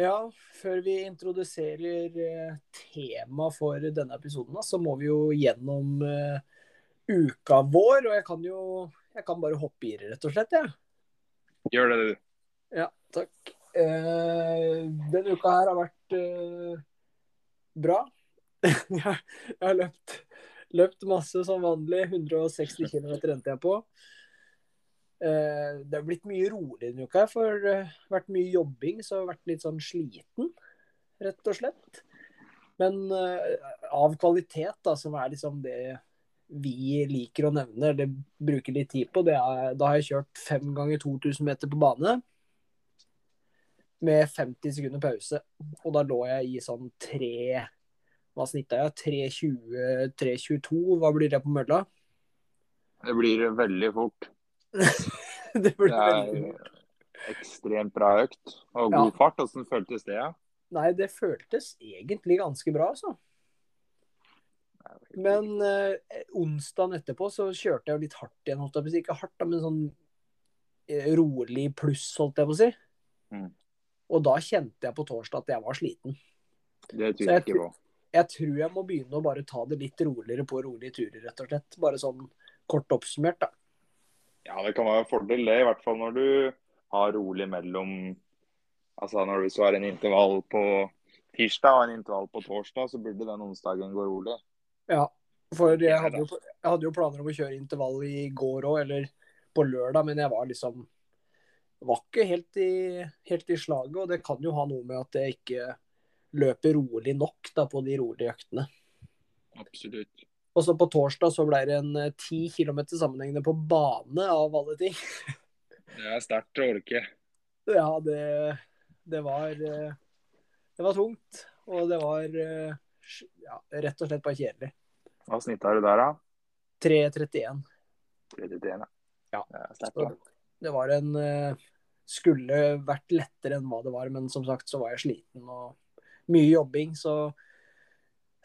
Ja, før vi introduserer eh, tema for denne episoden, så må vi jo gjennom eh, uka vår. Og jeg kan jo jeg kan bare hoppe i det, rett og slett. Ja. Gjør det, du. Ja, takk. Eh, denne uka her har vært bra. jeg har løpt, løpt masse som vanlig. 160 km endte jeg på. Eh, det har blitt mye roligere denne uka, for det har vært mye jobbing, så jeg har vært litt sånn sliten, rett og slett. Men eh, av kvalitet, da, som er liksom det vi liker å nevne, eller bruker litt tid på, det er Da har jeg kjørt fem ganger 2000 meter på bane med 50 sekunder pause. Og da lå jeg i sånn tre Hva snitta jeg? 3.20, 3.22, hva blir det på mølla? Det blir veldig fort. det blir Det veldig er ekstremt bra økt. Og Ja. god fart. Åssen føltes det? Nei, det føltes egentlig ganske bra, altså. Men eh, onsdagen etterpå så kjørte jeg jo litt hardt igjen. Holdt jeg på å si. Ikke hardt, men sånn eh, rolig pluss, holdt jeg på å si. Mm. Og da kjente jeg på torsdag at jeg var sliten. Det jeg jeg ikke på. Jeg tror jeg må begynne å bare ta det litt roligere på rolige turer, rett og slett. Bare sånn kort oppsummert, da. Ja, det kan være en fordel, det. I hvert fall når du har rolig mellom Altså når du så har en intervall på tirsdag og en intervall på torsdag, så burde den onsdagen gå rolig. Ja, for jeg hadde, jo, jeg hadde jo planer om å kjøre intervall i går òg, eller på lørdag, men jeg var liksom Var ikke helt i, helt i slaget, og det kan jo ha noe med at jeg ikke løper rolig nok da, på de rolige øktene. Absolutt. Og så på torsdag så ble det en eh, ti kilometer sammenhengende på bane, av alle ting. Det er sterkt å orke. Ja, det, det var eh, Det var tungt, og det var eh, ja, rett og slett bare kjedelig. Hva snitta du der, da? 3.31. 3.31, Ja. Det sterkt, det var en Skulle vært lettere enn hva det var, men som sagt så var jeg sliten og mye jobbing. Så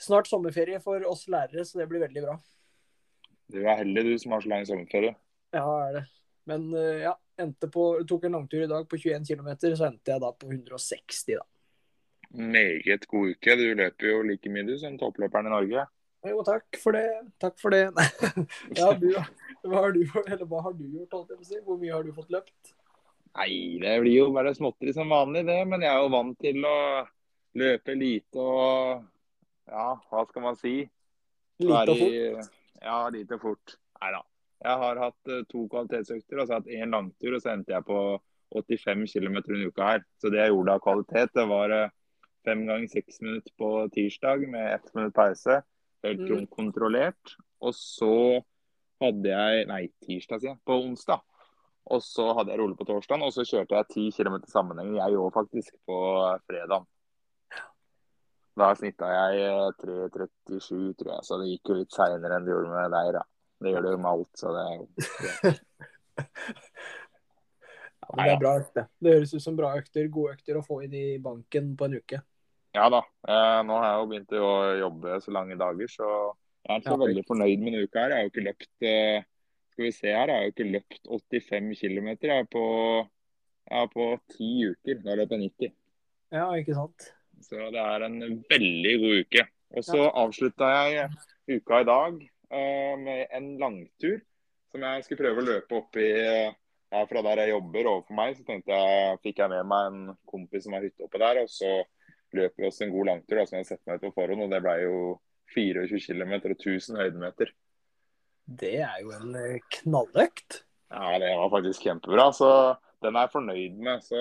snart sommerferie for oss lærere, så det blir veldig bra. Du er heldig, du som har så lang sommerferie. Ja, er det. Men eh, ja, endte på, tok en langtur i dag på 21 km, så endte jeg da på 160, da. Meget god uke. Du løper jo like mye du som toppløperen i Norge. Jo, takk for det. Takk for det. ja, du, hva har du, eller hva har du gjort? Hvor mye har du fått løpt? Nei, det blir jo bare småtteri som vanlig, det. Men jeg er jo vant til å løpe lite og Ja, hva skal man si? Lite og fort. Ja, lite og fort. Nei da. Jeg har hatt eh, to kvalitetsøkter og så har jeg hatt én langtur, og så endte jeg på 85 km en uke her. Så det jeg gjorde av kvalitet, det var eh, fem ganger seks minutter på tirsdag med ett minutt pause. Helt Mm. kontrollert. Og så hadde jeg Nei, tirsdag, sier jeg. På onsdag. Og så hadde jeg rolig på torsdag, og så kjørte jeg 10 km sammenheng, jeg òg faktisk, på fredag. Da snitta jeg eh, 3.37, tror jeg, så det gikk jo litt seinere enn det gjorde med deg. da. Det gjør det jo med alt, så det er Ja, men det er bra økt, det. Det høres ut som bra økter, gode økter å få inn i banken på en uke. Ja da. Eh, nå har jeg jo begynt å jobbe så lange dager, så jeg er ikke så veldig fornøyd med denne uka her. Jeg har jo ikke løpt eh, Skal vi se her, jeg har jo ikke løpt 85 km på, på ti uker. Da løper jeg 90. Ja, ikke sant? Så det er en veldig god uke. Og så avslutta jeg uka i dag eh, med en langtur som jeg skulle prøve å løpe opp i ja, fra der jeg jobber overfor meg. Så tenkte jeg, fikk jeg med meg en kompis som har hytte oppe der, og så løper vi oss en god langtur da, som jeg setter meg ut på forhånd. Og det ble jo 24 km og 1000 høydemeter. Det er jo en eh, knalløkt. Ja, det var faktisk kjempebra. Så den er jeg fornøyd med. Så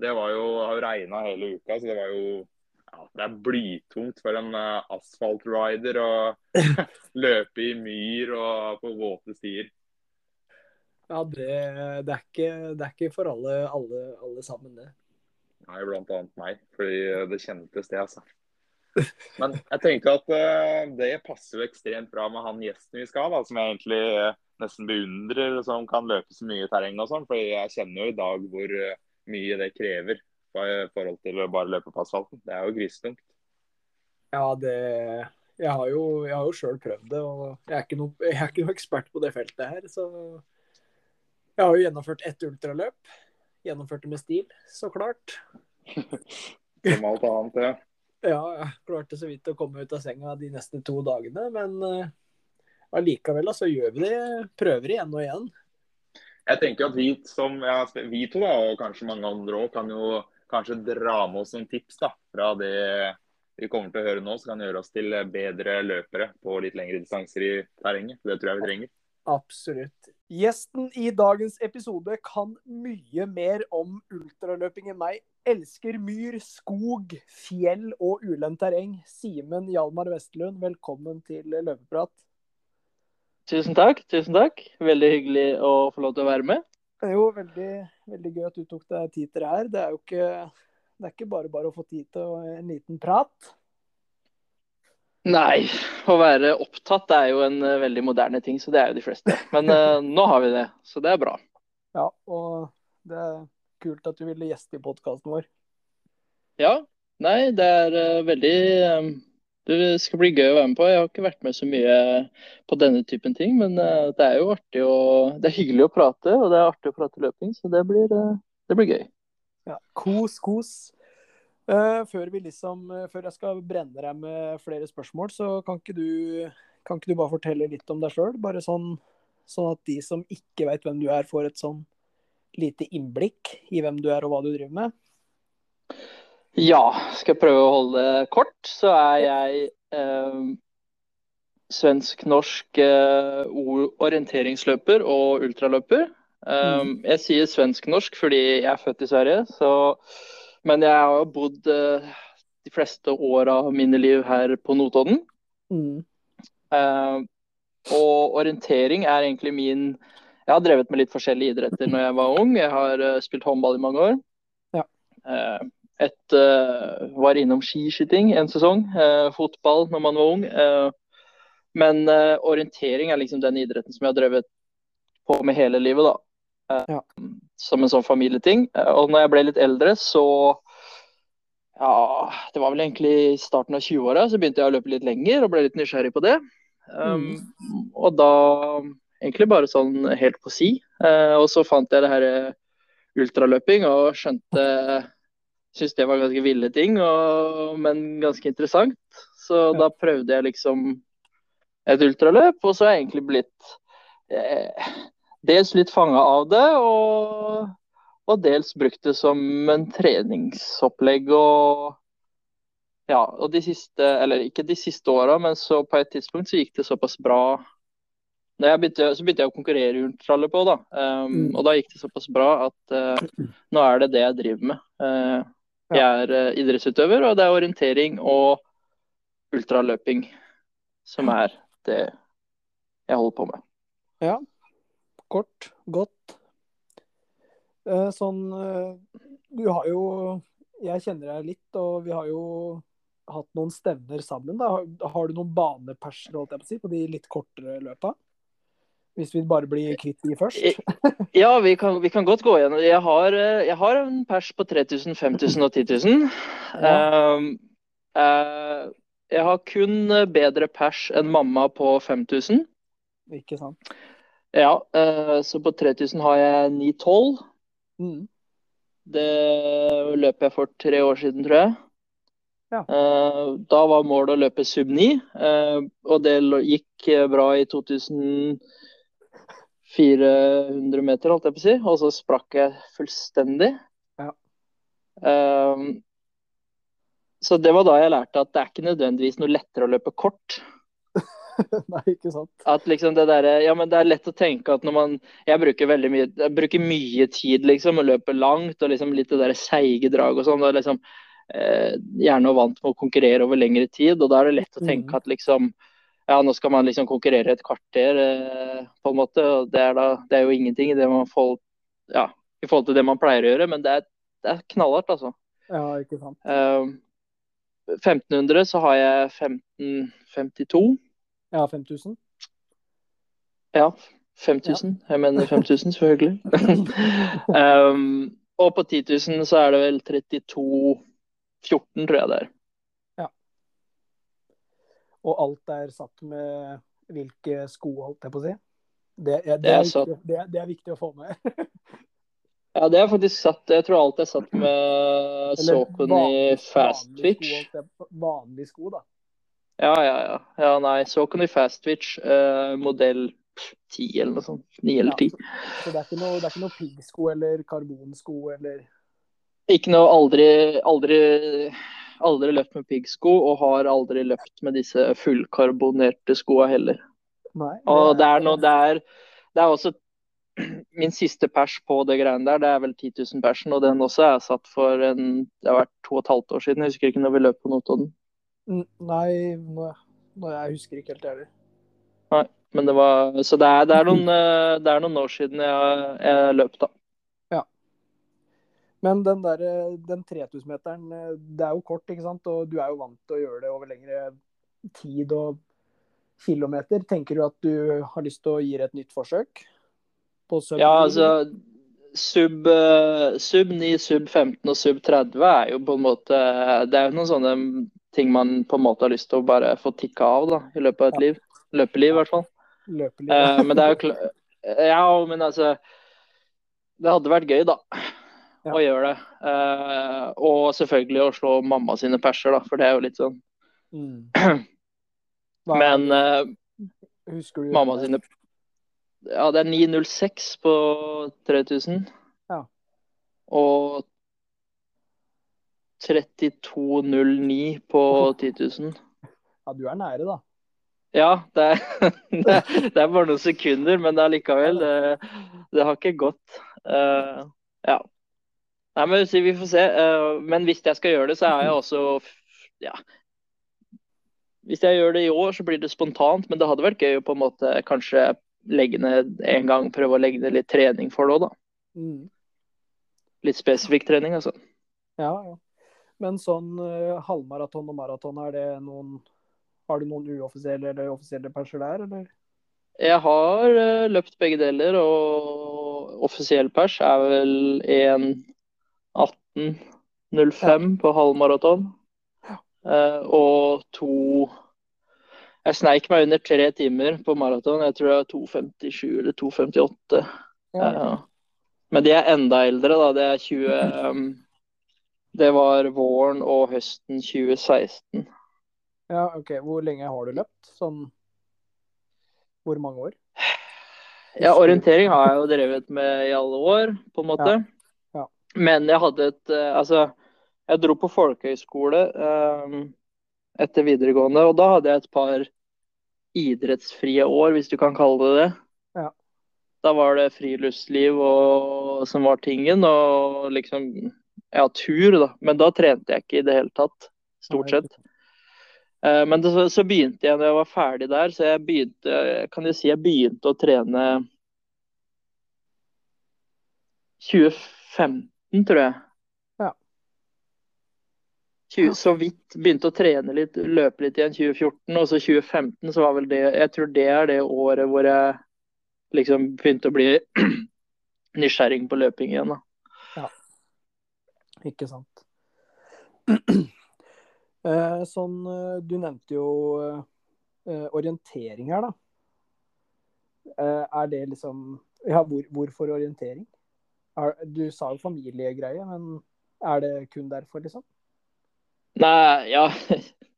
det var jo har jo regna hele uka, så det var jo ja, Det er blytungt for en uh, asfaltrider å løpe i myr og på våte stier. Ja, det, det, er ikke, det er ikke for alle, alle, alle sammen, det. Nei, blant annet meg. Fordi det kjentes, det, altså. Men jeg tenker at uh, det passer jo ekstremt bra med han gjesten vi skal ha, som jeg egentlig uh, nesten beundrer, som kan løpe så mye terreng og sånn. fordi jeg kjenner jo i dag hvor uh, mye det krever i forhold til å bare løpe på asfalten. Det er jo grisetungt. Ja, det Jeg har jo, jeg har jo sjøl prøvd det, og jeg er, no, jeg er, ikke noe, ekspert på det feltet her. Så jeg har jo gjennomført ett ultraløp. Gjennomført det med stil, så klart. Som alt annet, ja. Ja, jeg klarte så vidt å komme ut av senga de neste to dagene. Men uh, så altså, gjør vi det. Prøver igjen og igjen. Jeg tenker at vi som ja, vi to, da, og kanskje mange andre òg, kan jo kanskje dra med oss noen tips da, fra det vi kommer til å høre nå, som kan gjøre oss til bedre løpere på litt lengre distanser i terrenget. Det tror jeg vi trenger. Absolutt. Gjesten i dagens episode kan mye mer om ultraløping enn meg. Elsker myr, skog, fjell og ulendt terreng. Simen Hjalmar Vestlund, velkommen til Løpeprat. Tusen takk. tusen takk. Veldig hyggelig å få lov til å være med. Det er jo veldig, veldig gøy at du tok deg tid til det her. Det er jo ikke, det er ikke bare bare å få tid til en liten prat. Nei, å være opptatt er jo en uh, veldig moderne ting, så det er jo de fleste. Men uh, nå har vi det, så det er bra. Ja, og det er kult at du ville gjeste i podkasten vår. Ja, nei, det er uh, veldig um, Det skal bli gøy å være med på. Jeg har ikke vært med så mye på denne typen ting, men det er jo artig å Det er hyggelig å prate, og det er artig å prate løping, så det blir, det blir gøy. Ja, kos, kos. Uh, før, liksom, før, jeg skal brenne deg med flere spørsmål, så kan ikke du, kan ikke du bare fortelle litt om deg sjøl? Bare sånn, sånn, at de som ikke vet hvem du er, får et sånn lite innblikk i hvem du er og hva du driver med? Ja, skal jeg prøve å holde det kort, så er jeg eh, svensk-norsk orienteringsløper og ultraløper. Um, mm. Jeg sier svensk-norsk fordi jeg er født i Sverige. så men jeg har bodd eh, de fleste åra av mine liv her på Notodden. Mm. Uh, og orientering er egentlig min Jeg har drevet med litt forskjellige idretter når jeg var ung. Jeg har uh, spilt håndball i mange år. Ja. Et var innom skiskyting en sesong. fotball når man var ung. men orientering er liksom den idretten som jeg har drevet på med hele livet, da. Ja som en sånn familieting. Og når jeg ble litt eldre, så Ja, det var vel egentlig i starten av 20-åra, så begynte jeg å løpe litt lenger og ble litt nysgjerrig på det. Um, mm. Og da egentlig bare sånn helt på si. Uh, og så fant jeg det her ultraløping og skjønte Syntes det var ganske ville ting, og, men ganske interessant. Så da prøvde jeg liksom et ultraløp, og så har jeg egentlig blitt eh, dels litt fanga av det, og, og, dels brukt det som en treningsopplegg. og ja, og de siste, eller ikke de siste åra, men så på et tidspunkt så gikk det såpass bra. Begynte, så begynte jeg å konkurrere i ultraløp òg, da. Um, mm. Og da gikk det såpass bra at uh, nå er det det jeg driver med. Uh, jeg er uh, idrettsutøver, og det er orientering og ultraløping som er det jeg holder på med. Ja, kort, godt. Uh, sånn uh, Du har jo Jeg kjenner deg litt, og vi har jo hatt noen stevner sammen. Da. Har du noen baneperser holdt jeg på, å si, på de litt kortere løpa? Hvis vi bare blir kvitt de først? ja, vi kan, vi kan, godt gå igjen. Jeg har, eh, jeg har en pers på 3000, 5000 og 10 000. Ja. Um, uh, jeg har kun bedre pers enn mamma på 5000. Ikke sant. Ja, uh, så på 3000 har jeg 9,12. Mm. Det løp jeg for tre år siden, tror jeg. Ja. Da var målet å løpe sub 9, uh, eh, og det gikk bra i 2400 meter, holdt jeg på å si. Og så sprakk jeg fullstendig. Ja. så det var da jeg lærte at det er ikke nødvendigvis noe lettere å løpe kort. Nei, ikke sant. At liksom det derre ja, men det er lett å tenke at når man Jeg bruker veldig mye, jeg bruker mye tid liksom, og løper langt og liksom litt det derre seige drag og sånn. og liksom eh, Gjerne vant med å konkurrere over lengre tid, og da er det lett å tenke mm. at liksom ja, nå skal man liksom konkurrere et kvarter, eh, på en måte. og det er, da, det er jo ingenting i det man får, ja, i forhold til det man pleier å gjøre, men det er, det er knallhardt, altså. Ja, ikke sant. Um, 1500 så har jeg 1552. Ja, 5000. Ja, 5000. Jeg mener 5000, selvfølgelig. um, og på 10 000 så er det vel 3214, tror jeg det er. Ja. Og alt er satt med hvilke sko, holdt jeg på å si? Det, er, det, Det er viktig, det, er, viktig å få med. Ja, det er faktisk satt Jeg tror alt er satt med Eller Fastwitch. Fast vanlige Twitch. sko, da. Ja, ja, ja. ja nei, Saucony Fast Twitch, eh, modell 10 eller noe sånt. 9 eller Ja, 10. Så det er ikke noe, er ikke noe piggsko eller karbonsko eller Ikke noe aldri, aldri, aldri løpt med piggsko, og har aldri løpt med disse fullkarbonerte skoa heller. Nei. Og det er noe det er, det er også Min siste pers på det greiene der, det er vel 10 000 persen, og den også er satt for en Det har vært to og et halvt år siden, jeg husker ikke når vi løp på Notodden. Nei, nå, nå, jeg husker ikke helt heller. Nei, Men det var Så det er, det er noen, eh, det er noen år siden jeg, jeg løp, da. Men den der, den 3000-meteren, det er jo kort, ikke sant? Og du er jo vant til å gjøre det over lengre tid og kilometer. Tenker du at du har lyst til å gi det et nytt forsøk? På Ja, altså Sub, eh, sub 9, sub 15 og sub 30 er jo på en måte Det er jo noen sånne ting man på en måte har lyst til å bare få tikka av da, i løpet av et liv. Løpeliv, i hvert fall. Løpeliv. Uh, men det er jo klart Ja, men altså Det hadde vært gøy, da. Ja. og gjør det. Eh, og selvfølgelig å slå mamma sine perser, da, for det er jo litt sånn Mm. Men eh, husker du mamma sine Ja, det er 906 på 3000. Ja. Og 3209 på 10 000. Ja, du er nære, da. Ja, det er, det er, det er bare noen sekunder, men det er likevel Det, det har ikke gått. Uh, ja. Nei, men vi får se. Eh, men hvis jeg skal gjøre det, så er jeg også Ja. Hvis jeg gjør det i år, så blir det spontant, men det hadde vært gøy å på en måte kanskje legge ned en gang, prøve å legge ned litt trening for det òg, da. Mm. Litt spesifikk trening, altså. Ja, ja. Men sånn eh, halvmaraton og maraton, er det noen Har du noen uoffisielle eller offisielle perser der, eller? Jeg har eh, løpt begge deler, og offisiell pers er vel 1.18,05 på halvmaraton. Uh, og to Jeg sneik meg under tre timer på maraton. Jeg tror det var 2.57 eller 2.58. Ja, Ja. Men de er enda eldre, da. Det er 20 um, Det var våren og høsten 2016. ja, OK. Hvor lenge har du løpt? Sånn Hvor mange år? Ja, orientering har jeg jo drevet med i alle år, på en måte. Ja. Men jeg hadde et eh, Altså, jeg dro på folkehøyskole eh, etter videregående, og da hadde jeg et par idrettsfrie år, hvis du kan kalle det det. Ja. Da var det friluftsliv og, som var tingen, og liksom Ja, tur, da. Men da trente jeg ikke i det hele tatt, stort sett. Eh, Men det, så, så begynte jeg når jeg var ferdig der, så jeg begynte Kan jeg si jeg begynte å trene 2015, tror jeg. Ja. 20, så vidt begynte å trene litt, løpe litt igjen 2014, og så 2015 så var vel det Jeg tror det er det året hvor jeg liksom begynte å bli nysgjerrig på løping igjen, da. Ikke sant. Eh, sånn, eh, du nevnte jo eh, orientering her, da. Eh, er det liksom Ja, hvor, hvorfor orientering? Er, du sa jo familiegreie, men er det kun derfor, liksom? Nei, ja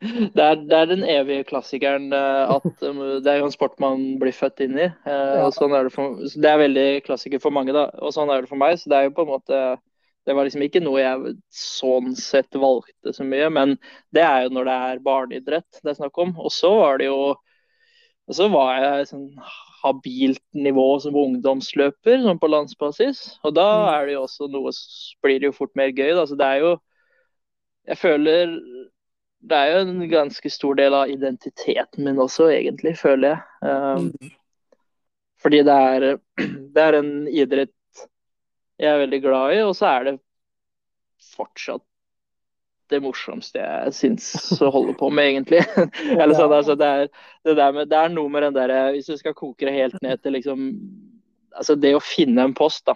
Det er, det er den evige klassikeren eh, at um, det er jo en sport man blir født inn i. eh, og sånn er det, for, det er veldig klassiker for mange, da. Og sånn er det for meg. Så det er jo på en måte Det var liksom ikke noe jeg sånn sett valgte så mye, men det er jo når det er barneidrett det er snakk om. Og så var det jo Og så var jeg sånn habilt nivå som ungdomsløper, sånn på landsbasis. Og da Mm. er det jo også noe Blir det jo fort mer gøy, da. Så det er jo Jeg føler det er jo en ganske stor del av identiteten min også, egentlig, føler jeg. Um, Mm. Fordi det er, det er en idrett jeg er veldig glad i, og så er det fortsatt det morsomste jeg syns å holde på med, egentlig. Eller sånn, altså, det, er, det, med, det, er, noe med den derre Hvis du skal koke det helt ned til liksom Altså det å finne en post, da.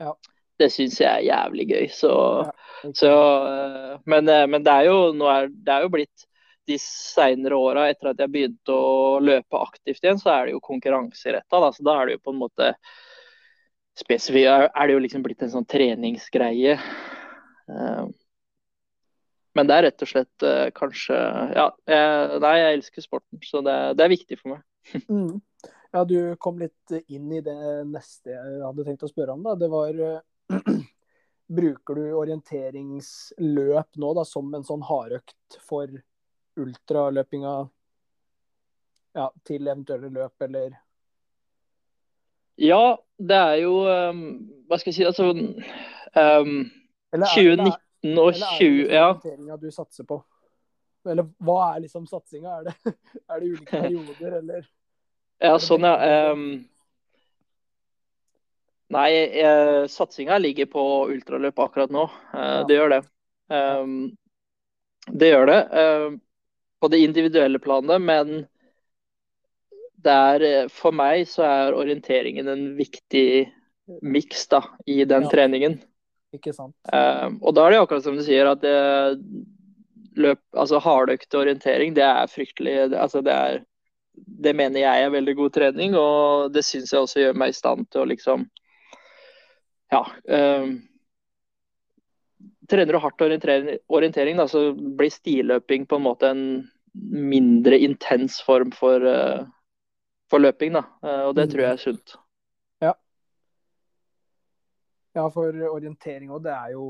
Ja. Det syns jeg er jævlig gøy. Så, ja, okay. så eh, men, eh, men, det er jo nå er, det er jo blitt de seinere åra, etter at jeg begynte å løpe aktivt igjen, så er det jo konkurranseretta. Da. Så da er det jo på en måte spesifikt Er det jo liksom blitt en sånn treningsgreie. Uh, men det er rett og slett uh, kanskje Ja, jeg, nei, jeg elsker sporten, så det, det er viktig for meg. mm. Ja, du kom litt inn i det neste jeg hadde tenkt å spørre om. da. Det var uh, Bruker du orienteringsløp nå da, som en sånn hardøkt for ultraløpinga ja, til eventuelle løp, eller? Ja, det er jo um, Hva skal jeg si Altså um, 2019 og 20 Ja. du satser på? Eller hva er liksom satsinga? Er det, er det ulike perioder, eller? Ja, sånn, ja. Um, nei, eh, satsinga ligger på ultraløp akkurat nå. Eh, ja. Det gjør det. Um, det gjør det. Uh, på det individuelle planet, men der, for meg så er orienteringen en viktig miks i den ja. treningen. Ikke sant. Uh, og da er det akkurat som du sier, at det, løp, altså hardøkt orientering, det er fryktelig det, altså det, er, det mener jeg er veldig god trening, og det syns jeg også gjør meg i stand til å liksom Ja. Uh, trener du hardt orientering, orientering da, så blir stilløping på en måte en mindre intens form for, uh, for løping. Da. og det tror jeg er sunt. Ja, for orientering òg, det er jo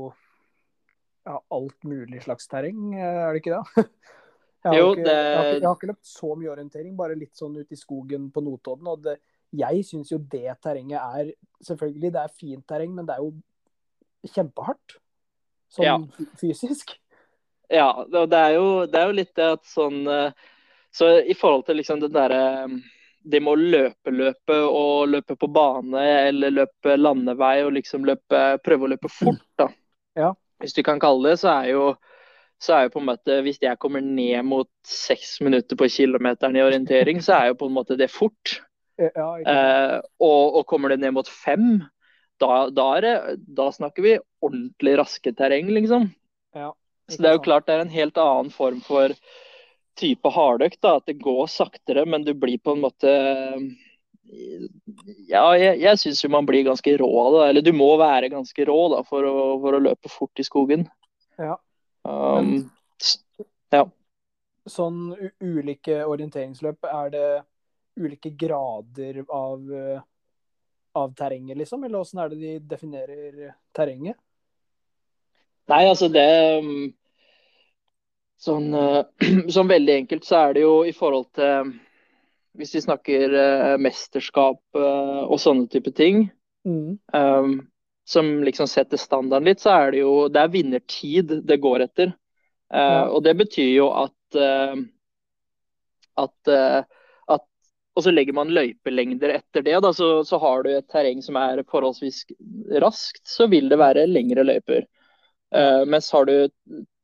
ja, alt mulig slags terreng, er det ikke det? Jeg jo, ikke, det... Jeg har, jeg har, ikke, løpt så mye orientering, bare litt sånn ute i skogen på Notodden. og det, Jeg syns jo det terrenget er Selvfølgelig, det er fint terreng, men det er jo kjempehardt. Sånn ja. fysisk. Ja, det er, jo, det er jo litt det at sånn eh, Så i forhold til liksom den derre det med å løpe løpe og løpe på bane eller løpe landevei og liksom løpe, prøve å løpe fort, da. Ja. Hvis du kan kalle det, så er jo så er jo på en måte, Hvis jeg kommer ned mot seks minutter på kilometeren i orientering, så er jo på en måte det fort. Ja, eh, og, og, kommer det ned mot fem, da, da, det, da snakker vi ordentlig raske terreng, liksom. Ja, så det er jo klart det er en helt annen form for type hardøkt. da, At det går saktere, men du blir på en måte Ja, jeg, jeg syns jo man blir ganske rå av det. Eller du må være ganske rå da, for å, for å løpe fort i skogen. Ja. Um, ja. Sånn ulike orienteringsløp, er det ulike grader av, av terrenget, liksom? Eller åssen er det de definerer terrenget? Nei, altså det um, Sånn, uh, sånn, veldig enkelt så er det jo i forhold til Hvis vi snakker uh, mesterskap uh, og sånne type ting, mm. um, som liksom setter standarden litt, så er det jo Det er vinnertid det går etter. Ja. Og det betyr jo at at, at og så legger man løypelengder etter det. Da, så, så, har du et terreng som er forholdsvis raskt, så vil det være lengre løyper. Uh, mens har du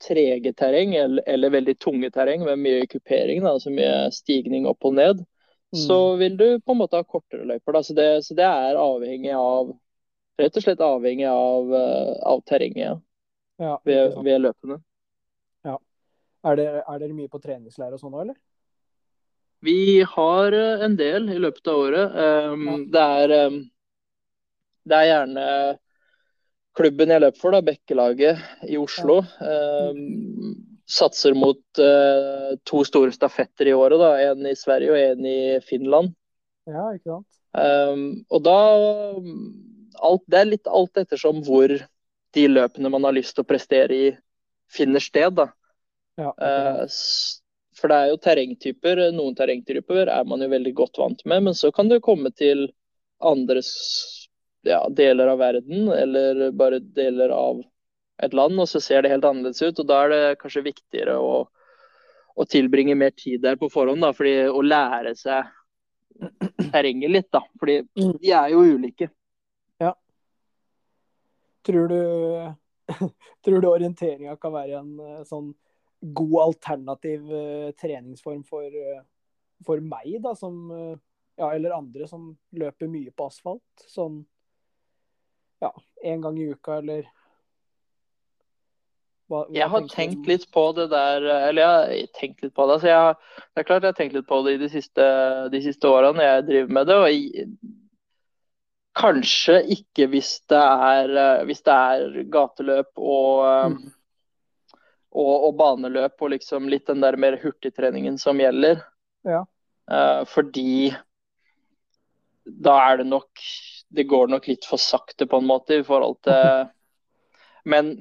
trege terreng eller, eller, veldig tunge terreng med mye kupering, da, altså mye stigning opp og ned, mm. så vil du på en måte ha kortere løyper. Så det, så, det, er avhengig av Rett og slett avhengig av, uh, av terrenget ja, ved, ved, løpene. Ja. Er, det, er dere mye på treningsleir og sånn òg, eller? Vi har eh, en del i løpet av året. Um, ja. det, er, um, det er gjerne klubben jeg løper for, da, Bekkelaget i Oslo, eh, satser mot eh, to store stafetter i året. da, En i Sverige og en i Finland. Ja, ikke sant. Um, og da alt, Det er litt alt ettersom hvor de løpene man har lyst til å prestere i, finner sted. da. Ja, uh, for det er jo terrengtyper. Noen terrengtyper er man jo veldig godt vant med, men så kan du komme til andre ja, deler av verden, eller bare deler av et land, og så ser det helt annerledes ut. og Da er det kanskje viktigere å, å tilbringe mer tid der på forhånd, da, fordi å lære seg terrenget litt. da, fordi mm. de er jo ulike. Ja. Tror du tror du orienteringa kan være en uh, sånn god alternativ uh, treningsform for, uh, for meg, da, som Ja, eller andre som løper mye på asfalt? Sånn ja, én gang i uka, eller hva, hva jeg har tenkt litt på det der Eller jeg har tenkt litt på det. Altså jeg, det er klart jeg har tenkt litt på det i de siste, de siste årene jeg driver med det. og jeg, Kanskje ikke hvis det er, hvis det er gateløp og, mm. og, og, baneløp og liksom litt den der mer hurtigtreningen som gjelder. Ja. Uh, fordi da er det nok Det går nok litt for sakte på en måte i forhold til Men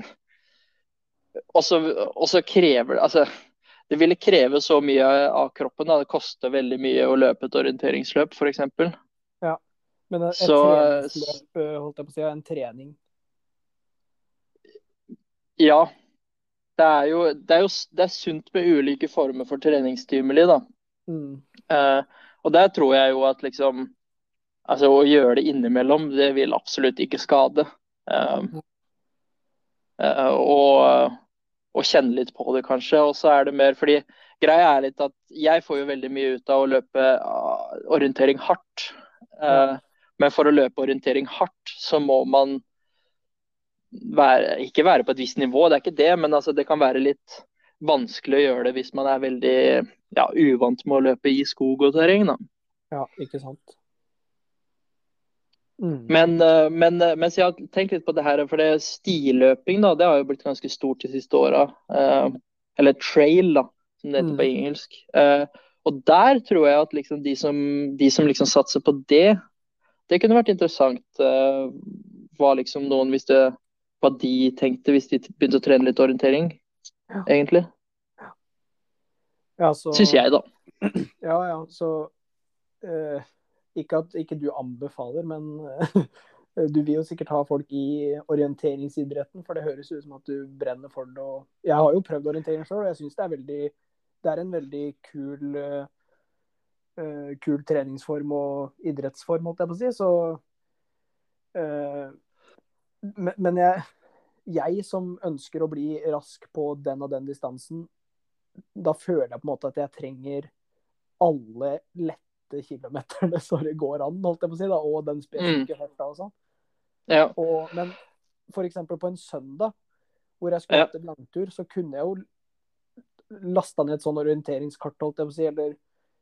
og så krever altså, Det ville kreve så mye av kroppen. Da. Det koster veldig mye å løpe et orienteringsløp, f.eks. Ja, men et så, treningsløp, eh, holdt jeg på å si, en trening? Ja. Det er jo, det er jo det er sunt med ulike former for treningsstimuli, da. Mm. Uh, og der tror jeg jo at liksom Altså å gjøre det innimellom, det vil absolutt ikke skade. Uh, uh, og og kjenne litt på det, kanskje. Og så er det mer fordi greia er litt at jeg får jo veldig mye ut av å løpe uh, orientering hardt. Uh, men for å løpe orientering hardt, så må man være, ikke være på et visst nivå, det er ikke det. Men altså, det kan være litt vanskelig å gjøre det hvis man er veldig ja, uvant med å løpe i skog og terreng. Da. Ja, ikke sant. Mm. Men, eh, men, eh, mens jeg har tenkt litt på det her, for det stiløping da, det har jo blitt ganske stort de siste åra. Uh, eller trail, da, som det heter mm. på engelsk. Uh, og der tror jeg at liksom de som, de som liksom satser på det, det kunne vært interessant. Uh, hva liksom noen visste hva de tenkte hvis de begynte å trene litt orientering, ja. egentlig. Ja, så... Syns jeg, da. Ja, ja, så ikke at ikke du anbefaler, men du vil jo sikkert ha folk i orienteringsidretten, for det høres ut som at du brenner for det. Og jeg har jo prøvd orientering sjøl, og jeg syns det er Det er en veldig kul uh, kul treningsform og idrettsform, holdt jeg på å si. Så uh, Men, men jeg, jeg som ønsker å bli rask på den og den distansen, da føler jeg på en måte at jeg trenger alle lette åtte kilometerne så det går an, holdt jeg på å si, da, og den spesifikke mm. og sånn. Ja. Og, men f.eks. på en søndag hvor jeg skulle ja. hatt en langtur, så kunne jeg jo lasta ned et sånn orienteringskart, holdt jeg på å si, eller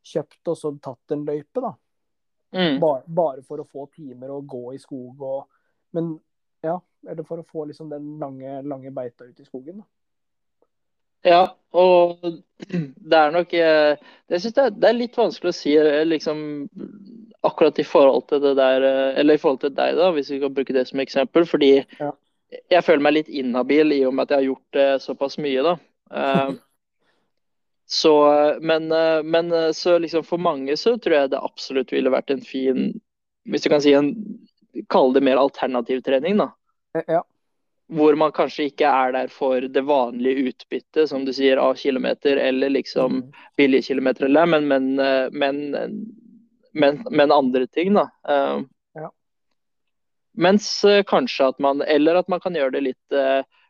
kjøpt og så tatt en løype, da. Mm. Bare, bare, for å få timer og gå i skog og Men ja, eller for å få liksom den lange, lange beita ut i skogen, da. Ja, og det er nok eh, Jeg syns det, det, er litt vanskelig å si eh, liksom, akkurat i forhold til det der eh, Eller i forhold til deg, da, hvis vi kan bruke det som eksempel. Fordi ja. jeg føler meg litt inhabil i og med at jeg har gjort det såpass mye, da. så, men, men så liksom for mange så tror jeg det absolutt ville vært en fin Hvis du kan si en Kalle det mer alternativ trening, da. Ja hvor man kanskje ikke er der for det vanlige utbyttet, som du sier, av kilometer eller liksom mm. billige kilometer, eller, men, men, eh, men, men, men andre ting, da. Uh, ja. Mens uh, kanskje at man Eller at man kan gjøre det litt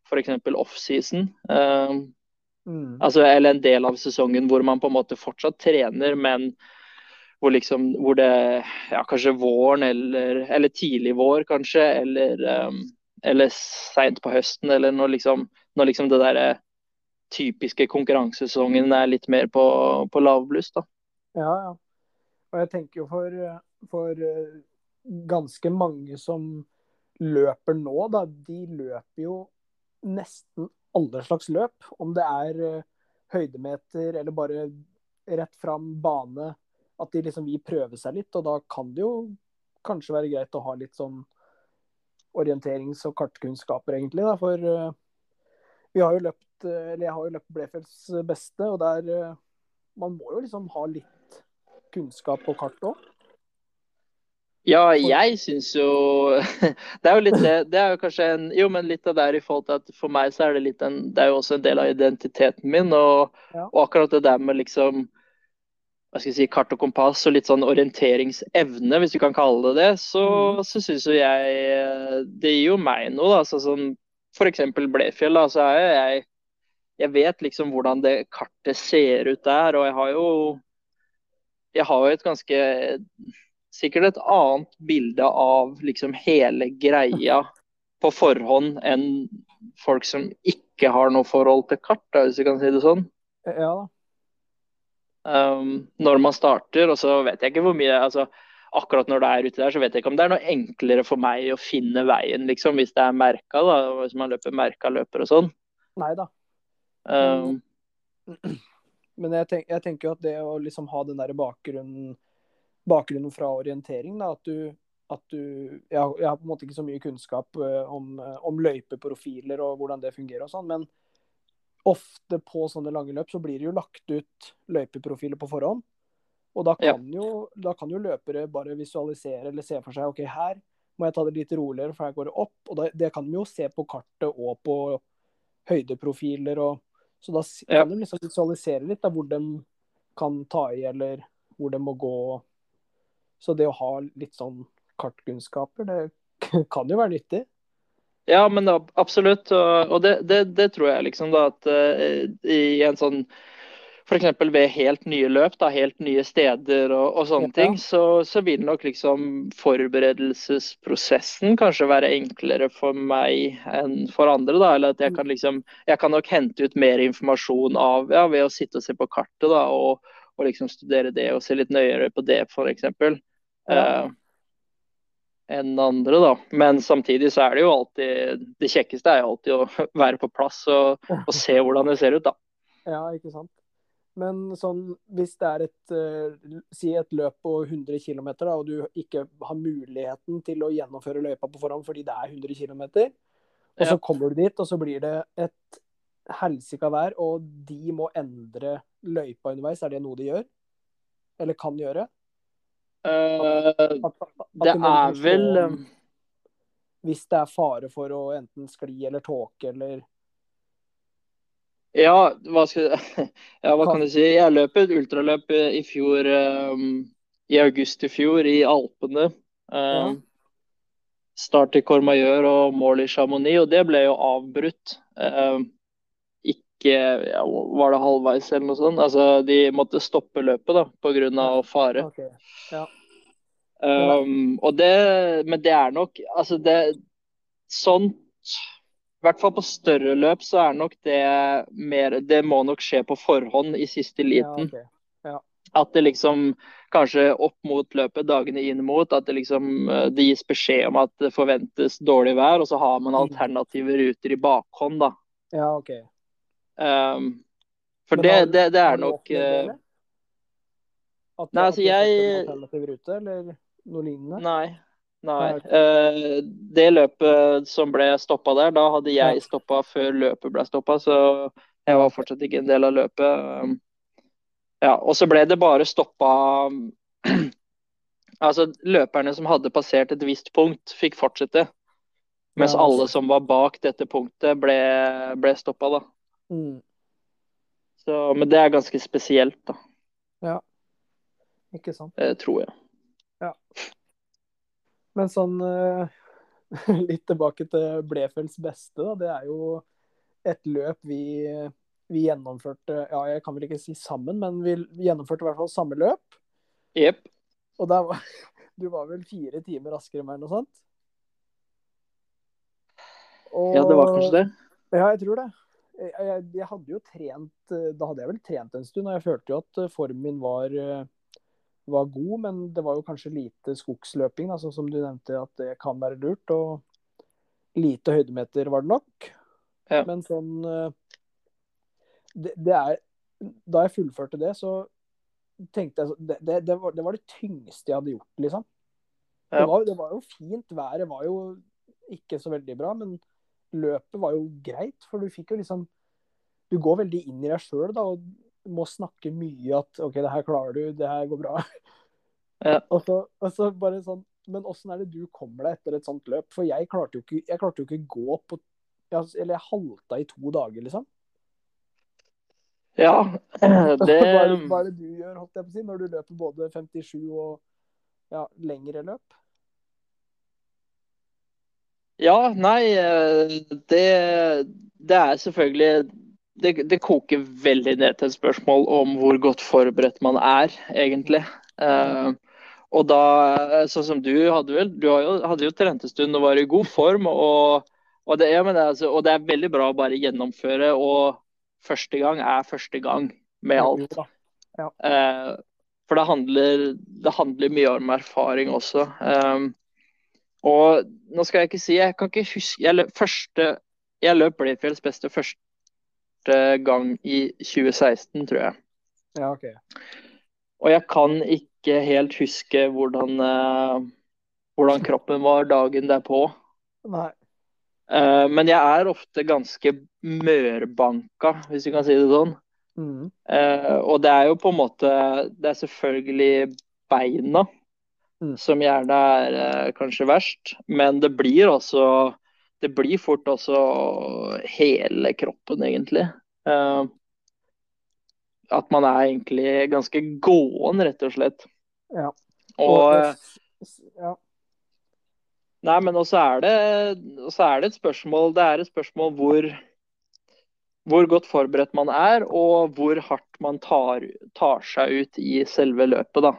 f.eks. offseason. Mm. altså, eller en del av sesongen hvor man på en måte fortsatt trener, men hvor liksom hvor det Ja, kanskje våren eller, eller tidlig vår, kanskje, eller um, eller seint på høsten, eller når liksom, når liksom det der eh, typiske konkurransesesongen er litt mer på, på lavbluss, da. Ja, ja. Og jeg tenker jo for, for eh, ganske mange som løper nå, da, de løper jo nesten alle slags løp. Om det er uh, høydemeter eller bare rett fram bane. At de liksom vil prøve seg litt. Og da kan det jo kanskje være greit å ha litt sånn orienterings- og kartkunnskaper, egentlig. Da, for uh, vi har jo løpt, eh, eller jeg har jo løpt Blefelds beste, og der Man må jo liksom ha litt kunnskap på kart òg. Ja, jeg syns jo Det er jo litt det. Det er jo kanskje en Jo, men litt av det er i forhold til at for meg så er det litt en Det er jo også en del av identiteten min, og, og akkurat det der med liksom hva skal jeg si, kart og kompass og litt sånn orienteringsevne, hvis du kan kalle det det, så, mm. så syns jo jeg Det gir jo meg noe, da. Så, sånn, f.eks. Blefjell, da, så er jeg Jeg vet liksom hvordan det kartet ser ut der, og jeg har jo Jeg har jo et ganske Sikkert et annet bilde av liksom hele greia på forhånd enn folk som ikke har noe forhold til kart, da, hvis vi kan si det sånn. Ja da. Um, når man starter, og så vet jeg ikke hvor mye altså, Akkurat når det er ute der, så vet jeg ikke om det er noe enklere for meg å finne veien, liksom, hvis det er merka, da, hvis man løper merka løper og sånn. Nei da. Um, Men jeg, tenk, jeg tenker jo at det å liksom ha den der bakgrunnen, bakgrunnen fra orientering, da, at du, at du jeg, jeg har på en måte ikke så mye kunnskap eh, om, eh, om løypeprofiler og hvordan det fungerer og sånn, men ofte på sånne lange løp så blir det jo lagt ut løypeprofiler på forhånd. Og da Ja. kan, jo, da kan jo løpere bare visualisere eller se for seg OK, her må jeg ta det litt roligere, for her går det opp. Og da, det kan de jo se på kartet og på høydeprofiler. Og, så da Ja. kan de liksom visualisere litt da, hvor de kan ta i, eller hvor de må gå. Så det å ha litt sånn kartkunnskaper, det kan jo være nyttig. Ja, men absolutt. Og, det, det, det tror jeg liksom da at eh, i en sånn F.eks. ved helt nye løp, da, helt nye steder og, og sånne Ja. ting, så, så vil nok liksom forberedelsesprosessen kanskje være enklere for meg enn for andre. da, Eller at jeg kan liksom Jeg kan nok hente ut mer informasjon av ja, ved å sitte og se på kartet da, og, og liksom studere det og se litt nøyere på det, f.eks. Ja. Eh, enn andre, da. Men samtidig så er det jo alltid Det kjekkeste er jo alltid å være på plass og, og se hvordan det ser ut, da. Ja, ikke sant. Men sånn, hvis det er et, eh, si et løp på 100 km, og du ikke har muligheten til å gjennomføre løypa på forhånd fordi det er 100 km, og så kommer du dit, og så blir det et helsika vær, og de må endre løypa underveis, er det noe de gjør? Eller kan gjøre? Eh, det er vel om Hvis det er fare for å enten skli eller tåke eller Ja, hva skal Ja, hva kan du si? Jeg løp et ultraløp i fjor eh, I august i fjor i Alpene. Ja. Start i Cormayeur og mål i Chamonix, og det ble jo avbrutt. Ikke ja, Var det halvveis eller noe sånt? Altså, de måtte stoppe løpet da, pga. fare. OK. Um, og det, men det er nok Altså, det Sånt I hvert fall på større løp så er nok det mer Det må nok skje på forhånd i siste Ja, liten. ok. At det liksom Kanskje opp mot løpet, dagene inn mot, at det liksom eh, det gis beskjed om at det forventes dårlig vær, og så har man alternative ruter i bakhånd, da. Ja, OK. Um, for det, det, det er nok eh. Nei, altså, jeg- rute, eller noe lignende? Nei. Nei. Uh. Eh, det løpet som ble stoppa der, da hadde jeg Ja. stoppa før løpet ble stoppa, så jeg var fortsatt ikke en del av løpet. Um, Ja, og så ble det bare stoppa Altså, løperne som hadde passert et visst punkt, fikk fortsette. Mens Ja, alle altså. som var bak dette punktet, ble, ble stoppa, da. Mm, Så, men det er ganske spesielt, da. ikke sant. Det tror jeg. Men sånn eh, litt tilbake til Blefjells beste, da. Det er jo et løp vi, vi gjennomførte Ja, jeg kan vel ikke si sammen, men vi gjennomførte i hvert fall samme løp. Jepp. Og der var Du var vel fire timer raskere enn meg, noe sånt? Og, Ja, det var kanskje det. Ja, jeg tror det. Jeg, jeg, jeg hadde jo trent eh, Da hadde jeg vel trent en stund, og jeg følte jo at eh, formen min var, var god, men det var jo kanskje lite skogsløping, da, sånn som du nevnte at det kan være lurt. Og lite høydemeter var det nok. Ja. Men sånn eh, det, det er Da jeg fullførte det, så tenkte jeg det, det, det, var, det var det tyngste jeg hadde gjort, liksom. Det, Ja. var, det var jo fint. Været var jo ikke så veldig bra, men løpet var jo greit. For du fikk jo liksom Du går veldig inn i deg sjøl og må snakke mye at OK, det her klarer du, det her går bra. Ja. Og, så, og så bare sånn Men åssen er det du kommer deg etter et sånt løp? For jeg klarte jo ikke, jeg klarte jo ikke gå på Eller jeg halta i to dager, liksom. Ja, det hva, er det, hva er det du gjør, holdt jeg på å si, når du løper både 57 og ja, lengre løp? Ja, nei, eh, det, det er selvfølgelig det, det, koker veldig ned til et spørsmål om hvor godt forberedt man er, egentlig. Uh, og da, sånn som du hadde vel, du hadde jo trent en stund og var i god form. Og, og, det, det, altså, og, det, er veldig bra å bare gjennomføre, og første gang er første gang med alt. Ja. Uh, for det handler, det handler, mye om erfaring også. Um, og nå skal jeg ikke si Jeg kan ikke huske Jeg løp, første, jeg løp Blefjells beste første gang i 2016, tror jeg. Ja, ok. Og jeg kan ikke helt huske hvordan, uh, hvordan kroppen var dagen derpå. Nei. Uh, men jeg er ofte ganske mørbanka, hvis du kan si det sånn. Mm. Uh, og det er jo på en måte Det er selvfølgelig beina mm. som gjerne er kanskje verst. Men det blir også Det blir fort også hele kroppen, egentlig. Uh, at man er egentlig ganske gåen, rett og slett. Ja. Og, ja. Nei, men også er, det, også er det et spørsmål Det er et spørsmål hvor hvor godt forberedt man er, og hvor hardt man tar, tar seg ut i selve løpet. da.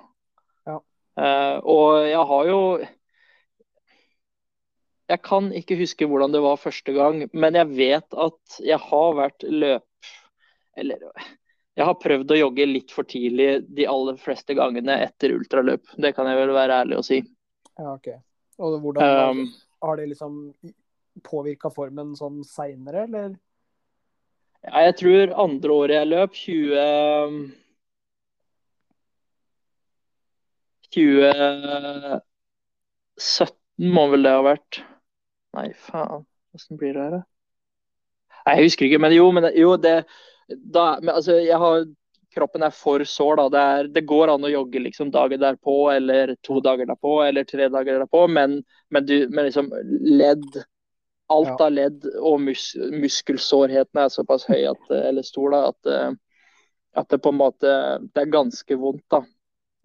Ja. Uh, og jeg har jo Jeg kan ikke huske hvordan det var første gang, men jeg vet at jeg har vært løp... Eller jeg har prøvd å jogge litt for tidlig de aller fleste gangene etter ultraløp. Det kan jeg vel være ærlig å si. Ja, ok. Og hvordan um, har det liksom påvirka formen sånn seinere, eller? Ja, jeg tror andre året jeg løp, 20 2017 må vel det ha vært. Nei, faen. Åssen blir det her, da? Nei, jeg husker ikke. Men jo, men, jo det da, men, altså, jeg har kroppen er for sår. da, det, er, det, går an å jogge liksom dagen derpå eller to dager derpå eller tre dager derpå, men, men, du, men liksom ledd alt ja. av ledd og mus muskelsårheten er såpass høy at, eller stor da, at, at, det på en måte det er ganske vondt. da.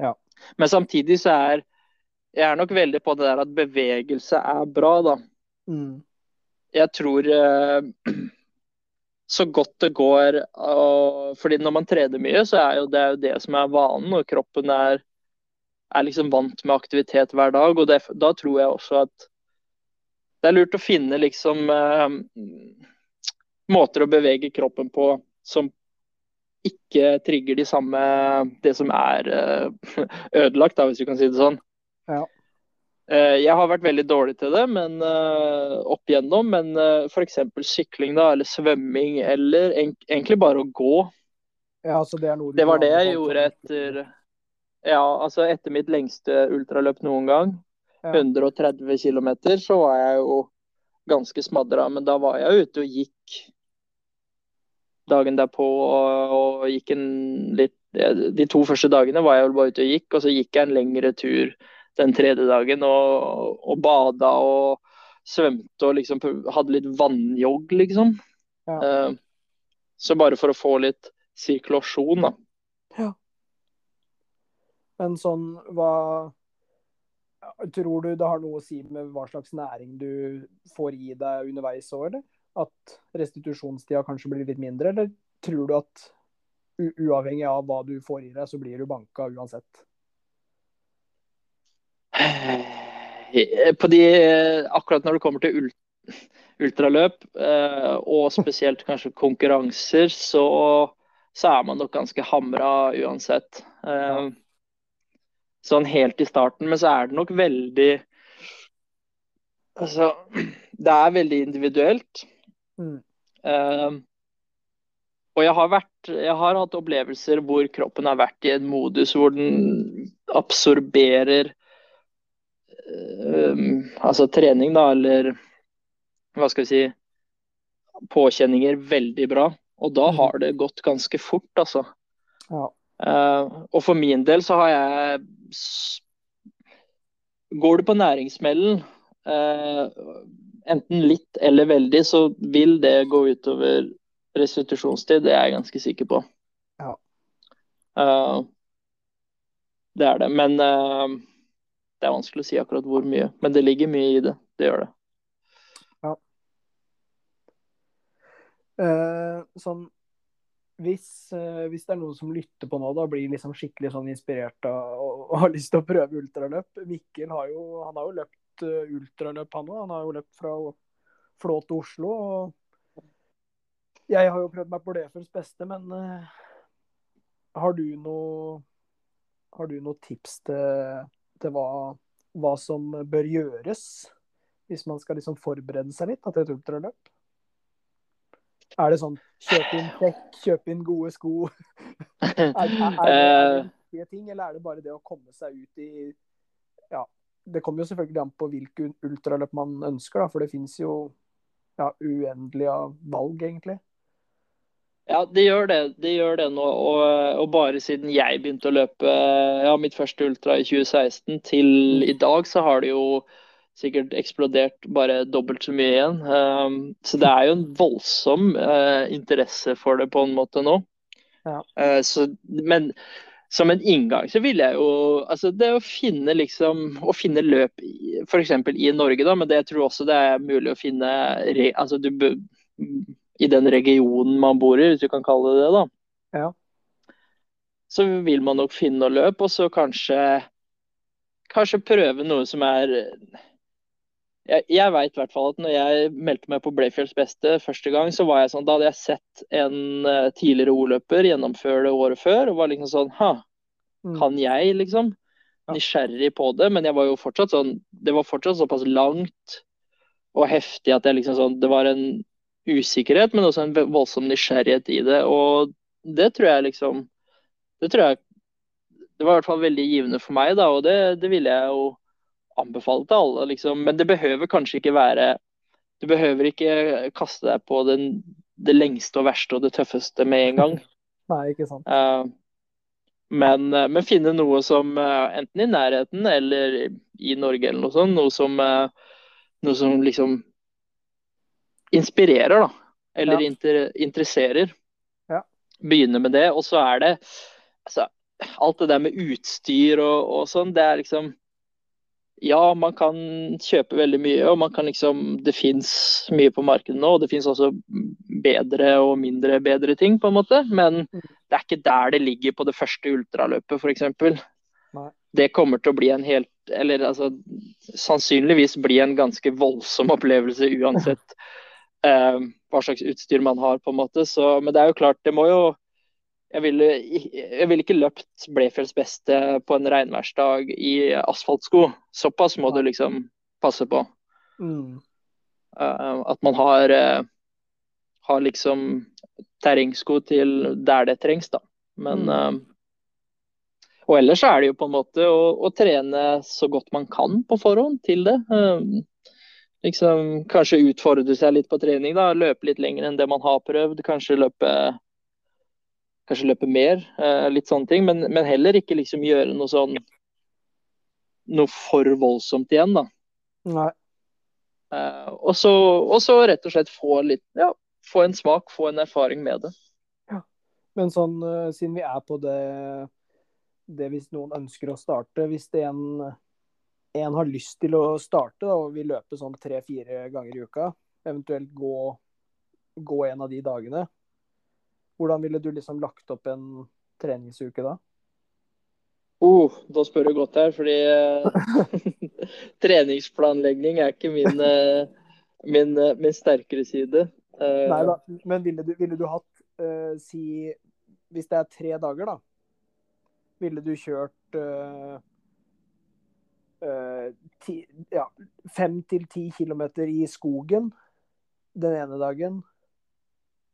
Ja. Men samtidig så er jeg er nok veldig på det der at bevegelse er bra, da. Mm. Jeg tror eh, så godt det går og, fordi når man trener mye, så er jo det jo det som er vanen, og kroppen er, er liksom vant med aktivitet hver dag. og det, Da tror jeg også at det er lurt å finne liksom eh, måter å bevege kroppen på som ikke trigger de samme Det som er eh, ødelagt, da, hvis du kan si det sånn. Ja. Eh, jeg har vært veldig dårlig til det men, uh, opp igjennom, men uh, f.eks. sykling da, eller svømming, eller egentlig bare å gå. Ja, altså det, det var det jeg gjorde etter ja, altså etter mitt lengste ultraløp noen gang. 130 km, så var jeg jo ganske smadra. Men da var jeg ute og gikk dagen derpå og, og gikk en litt De to første dagene var jeg vel bare ute og gikk, og så gikk jeg en lengre tur den tredje dagen og, og bada og svømte og liksom hadde litt vannjogg, liksom. Ja. Uh, så bare for å få litt sirkulasjon, da. Ja. Men sånn, hva Tror du det har noe å si med hva slags næring du får i deg underveis òg, eller? At restitusjonstida kanskje blir litt mindre, eller tror du at uavhengig av hva du får i deg, så blir du banka uansett? Eh, på de, akkurat når det kommer til ultraløp, eh, og spesielt kanskje konkurranser, så, så er man nok ganske hamra uansett. Sånn helt i starten. Men så er det nok veldig Altså, det er veldig individuelt. Mm. Uh, og jeg har, vært, jeg har hatt opplevelser hvor kroppen har vært i en modus hvor den absorberer altså trening, da, eller hva skal vi si påkjenninger veldig bra. Og da mm. har det gått ganske fort, altså. Ja. Uh, og for min del så har jeg Går du på næringsmellen, uh, enten litt eller veldig, så vil det gå utover restitusjonstid. Det er jeg ganske sikker på. Ja. Uh, det er det. Men det er vanskelig å si akkurat hvor mye, men det ligger mye i det. Det gjør det. Ja. Eh, sånn hvis, eh, hvis, det er noen som lytter på nå da, blir liksom skikkelig sånn inspirert av, og, og, har lyst til å prøve ultraløp Mikkel har jo, han har jo løpt eh, ultraløp, han òg. Han har jo løpt fra Flå til Oslo. og Jeg har jo prøvd meg på det for beste, men eh, har du noe har du noen tips til til hva, hva, som bør gjøres hvis man skal liksom forberede seg litt til et ultraløp? Er det sånn kjøp inn trekk, kjøp inn gode sko? er, det, er det viktige ting, eller er det bare det å komme seg ut i Ja, det kommer jo selvfølgelig an på hvilke ultraløp man ønsker, da, for det finnes jo ja, uendelige valg, egentlig. Ja, det gjør det. Det gjør det nå. Og, og, bare siden jeg begynte å løpe ja, mitt første ultra i 2016 til mm. i dag, så har det jo sikkert eksplodert bare dobbelt så mye igjen. Um, så det er jo en voldsom uh, interesse for det på en måte nå. Ja. Uh, så, men som en inngang så vil jeg jo altså Det å finne liksom å finne løp f.eks. i Norge, da, men det jeg tror også det er mulig å finne altså du i den regionen man bor i, hvis du kan kalle det det. da. Ja. Så vil man nok finne noe løp, og så kanskje, kanskje prøve noe som er Jeg, jeg veit i hvert fall at når jeg meldte meg på Blayfields beste første gang, så var jeg sånn, da hadde jeg sett en uh, tidligere O-løper gjennomføre det året før, og var liksom sånn Ha, mm. kan jeg, liksom? Nysgjerrig på det, men jeg var jo fortsatt sånn Det var fortsatt såpass langt og heftig at jeg liksom sånn Det var en usikkerhet, men også en voldsom nysgjerrighet i det. Og det tror jeg liksom Det tror jeg Det var i hvert fall veldig givende for meg, da, og det, det ville jeg jo anbefale til alle, liksom. Men det behøver kanskje ikke være Du behøver ikke kaste deg på den, det lengste og verste og det tøffeste med en gang. Nei, ikke sant. Uh, men, uh, men, finne noe som uh, enten i nærheten eller i Norge eller noe sånt, noe som, noe som liksom inspirerer, da. Eller ja. inter, interesserer. Ja. Begynne med det. Og så er det altså, Alt det der med utstyr og, og sånn, det er liksom ja, man kan kjøpe veldig mye, og man kan liksom Det fins mye på markedet nå, og det fins også bedre og mindre bedre ting, på en måte. Men mm. det er ikke der det ligger på det første ultraløpet, f.eks. Det kommer til å bli en helt Eller altså sannsynligvis bli en ganske voldsom opplevelse uansett eh, hva slags utstyr man har, på en måte. Så, men det er jo klart, det må jo Jeg ville, jeg ville ikke løpt Blefjells beste på en regnværsdag i asfaltsko. Såpass må du liksom passe på. Mm. Eh, at man har, eh, har liksom terrengsko til der det trengs, da. Men. Eh, og ellers er det jo på en måte å, å, trene så godt man kan på forhånd til det. Liksom kanskje utfordre seg litt på trening. da, Løpe litt lenger enn det man har prøvd. Kanskje løpe, kanskje løpe mer. Eh, litt sånne ting. Men, men, heller ikke liksom gjøre noe sånn noe for voldsomt igjen, da. Nei. Eh, og, så, og, så, rett og slett få litt ja, få en smak, få en erfaring med det. Ja. Men sånn, uh, siden vi er på det, det hvis noen ønsker å starte, hvis det er en en har lyst til å starte da, og vil løpe sånn tre-fire ganger i uka, eventuelt gå, gå, en av de dagene, hvordan ville du liksom lagt opp en treningsuke da? Oh, da spør du godt her, fordi uh, treningsplanlegging er ikke min, uh, min, uh, min sterkere side. Nei da, men ville du, ville du hatt si Hvis det er tre dager, da. Ville du kjørt Eh, ti, ja, fem til ti kilometer i skogen den ene dagen.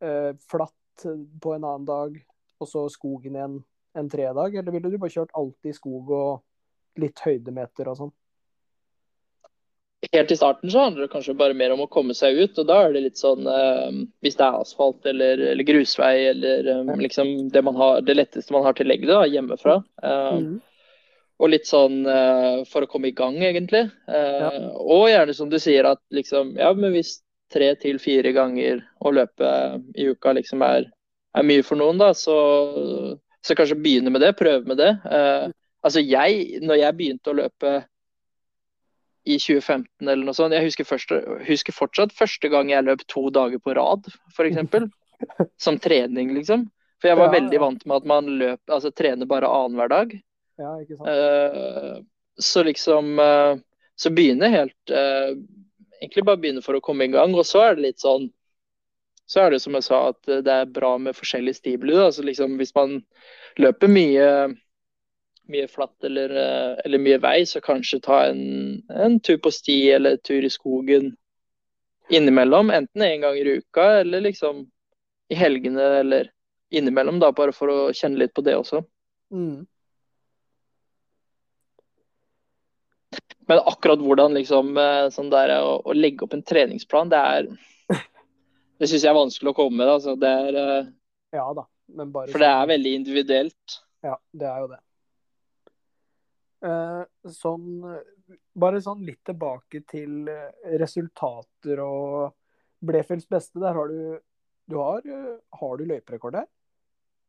Uh, flatt på en annen dag, og så skogen igjen en tredag? Eller ville du bare kjørt alltid i skog og litt høydemeter og sånn? Helt i starten så handler det kanskje bare mer om å komme seg ut. og Da er det litt sånn eh, Hvis det er asfalt eller, eller grusvei eller um, liksom det, har, det, letteste man har tilgjengelig da, hjemmefra. eh, mm. Og litt sånn uh, for å komme i gang, egentlig. Uh, ja. Og gjerne som du sier, at liksom Ja, men hvis tre til fire ganger å løpe i uka liksom er, er mye for noen, da, så, så, kanskje begynne med det. Prøve med det. Uh, altså jeg, når jeg begynte å løpe i 2015 eller noe sånt. Jeg husker, første, husker fortsatt første gang jeg løp to dager på rad, f.eks. Som trening, liksom. For jeg var Ja, veldig vant med at man løp, altså trener bare annenhver dag. Ja, ikke sant? Eh, så liksom eh, Så begynner helt eh, Egentlig bare begynne for å komme i gang, og så er det litt sånn Så er det som jeg sa, at det er bra med forskjellig stimuli. Altså liksom hvis man løper mye mye flatt eller, eller mye vei, så kanskje ta en, en tur på sti eller tur i skogen innimellom. Enten en gang i uka eller liksom i helgene eller innimellom, da, bare for å kjenne litt på det også. Mm. Men akkurat hvordan liksom, eh, sånn der, å, å legge opp en treningsplan, det er Det syns jeg er vanskelig å komme med. Altså. Det er, eh, Ja da. Men bare for det er veldig individuelt. Ja, det er jo det. Eh, sånn Bare sånn litt tilbake til resultater og Blefjells beste. Der har du Du har, har du løyperekord der?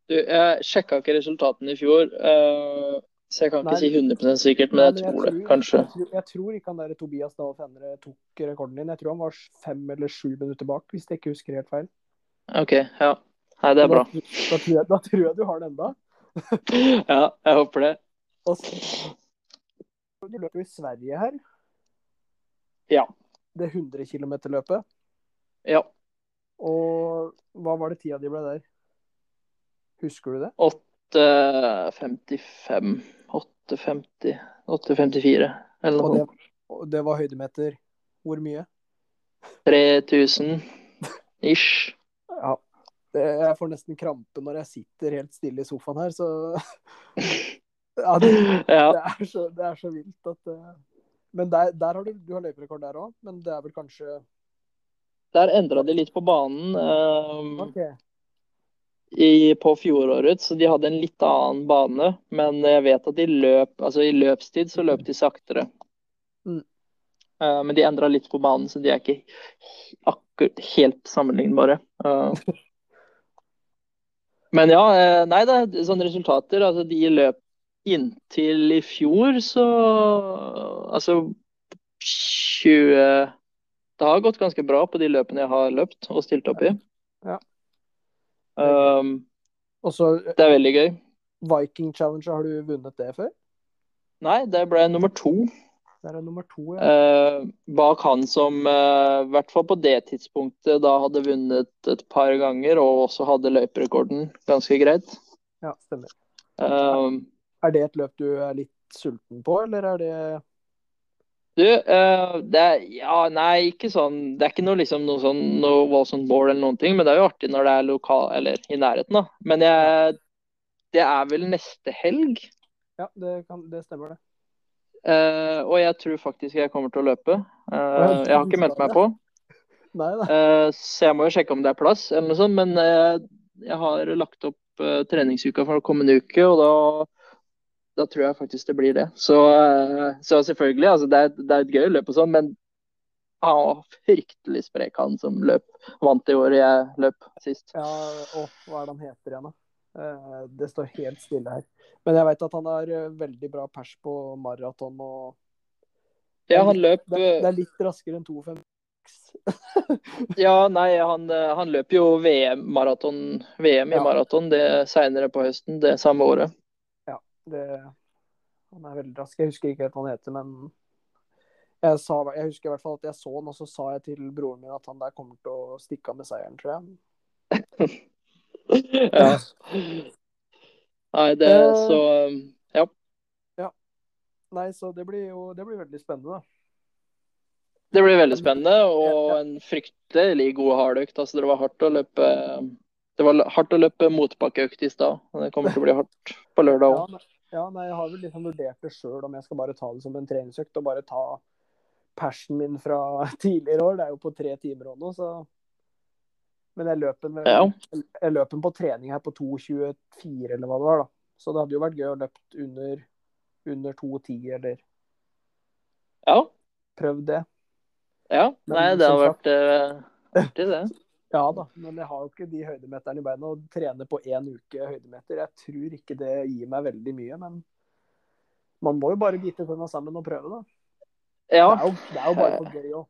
Du, jeg sjekka ikke resultatene i fjor, eh, så jeg kan ikke Nei. si 100 sikkert, men Nei, jeg tror det, kanskje. Jeg tror, jeg tror ikke han der Tobias Dahl Fenre tok rekorden din. Jeg tror han var fem eller sju minutter bak, hvis jeg ikke husker helt feil. OK, ja. Nei, det er bra. Da, da, tror jeg, da tror jeg du har den enda. Ja, jeg håper det. Så, du løper jo i Sverige her. Ja. Det 100 km-løpet. Ja. Og hva var det tida di ble der? Husker du det? 8.55 8.50 8.54 eller noe sånt. og det var høydemeter hvor mye? 3000 ish. Ja. Jeg får nesten krampe når jeg sitter helt stille i sofaen her, så Ja, det, Ja. det, er, så, det er så vilt at eh, Men der, der har du, du har løyperekord der òg, men det er vel kanskje Der endra de litt på banen Um, OK. I, på fjoråret, så de hadde en litt annen bane. Men jeg vet at de løp Altså i løpstid så løp de saktere. Mm. Uh, men de endra litt på banen, så de er ikke akkurat helt sammenlignbare. Uh. men ja, eh, nei da, sånne resultater. Altså de løp inntil i fjor, så Altså 20 Det har gått ganske bra på de løpene jeg har løpt og stilt opp i. Ja. Um, Også, det er veldig gøy. Viking Challenger, har du vunnet det før? Nei, det ble nummer to. Det er nummer to, ja. Eh, bak han som eh, hvert fall på det tidspunktet da hadde vunnet et par ganger og også hadde løyperekorden ganske greit. Ja, stemmer. Eh, Er det et løp du er litt sulten på, eller er det du, eh, det er Ja, nei, ikke sånn Det er ikke noe liksom noe sånn noe voldsomt mål eller noen ting, men det er jo artig når det er lokal Eller i nærheten, da. Men jeg Det er vel neste helg. Ja, det, kan, det stemmer, det. Uh, og jeg tror faktisk jeg kommer til å løpe. Uh, jeg har ikke meldt meg på. Nei. Eh, så jeg må jo sjekke om det er plass, eller noe sånt. Men jeg har lagt opp treningsuka for kommende uke, og da, da tror jeg faktisk det blir det. Så, eh, så selvfølgelig, altså, det, er, det er et gøy løp og sånn, men han var fryktelig sprek, han som løp. Vant det året jeg løp sist. Ja, å, hva er det han heter igjen, da? Eh, Det står helt stille her. Men jeg vet at han har eh, veldig bra pers på maraton og Ja, han løp det, eh, det er litt raskere enn 2,56. Ja, nei, han, eh, han løp jo VM-maraton VM i Ja. maraton det seinere på høsten det samme året. Det, han er veldig rask. Jeg husker ikke helt hva han heter, men jeg, sa, jeg husker i hvert fall at jeg så han, og så sa jeg til broren min at han der kommer til å stikke av med seieren, tror jeg. ja. Nei, det så Ja. Nei, så det blir jo det blir veldig spennende, da. Det blir veldig spennende og Ja, ja. en fryktelig god hardøkt. Altså, det var hardt å løpe Det var hardt å løpe motbakkeøkt i stad. Det kommer til å bli hardt på lørdag Ja, òg. Ja, ja, nei, jeg har vel liksom vurdert det sjøl om jeg skal bare ta det som en treningsøkt og bare ta persen min fra tidligere år. Det er jo på tre timer og noe, så Men jeg løp den, Ja. på trening her på 2,24 eller hva det var, da. Så det hadde jo vært gøy å løpt under, under 2,10 eller Ja. prøvd det. ja. Nei, det har vært eh, artig, det. Ja da, men jeg har jo ikke de høydemeterne i beina. Å trene på én uke høydemeter, jeg tror ikke det gir meg veldig mye. Men man må jo bare bite tenna sammen og prøve, da. Ja. Det er jo, det er jo bare for gøy òg.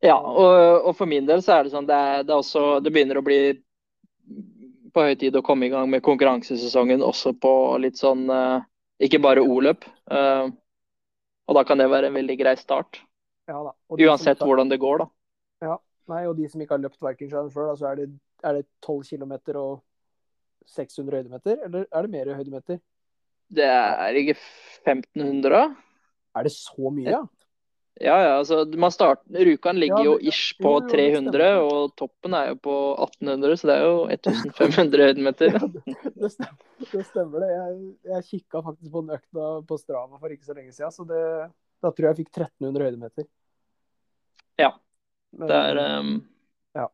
Ja, og, og, for min del så er det sånn det, er, det, er også, det begynner å bli på høy tid å komme i gang med konkurransesesongen også på litt sånn uh, Ikke bare O-løp. Uh, og da kan det være en veldig grei start. Ja, da. Uansett hvordan det går, da. Nei, og de som ikke har løpt Viking før, altså er det, er det 12 km og 600 høydemeter? Eller er det mer høydemeter? Det er ikke 1500? Er det så mye, ja? Ja, ja. altså man starter, Rjukan ligger jo ish på 300, og toppen er jo på 1800, så det er jo 1500 høydemeter. Det, stemmer, det stemmer det. Jeg, jeg kikka faktisk på den økta på Strava for ikke så lenge siden, så det, da tror jeg jeg fikk 1300 høydemeter. Ja. Det er um, ja.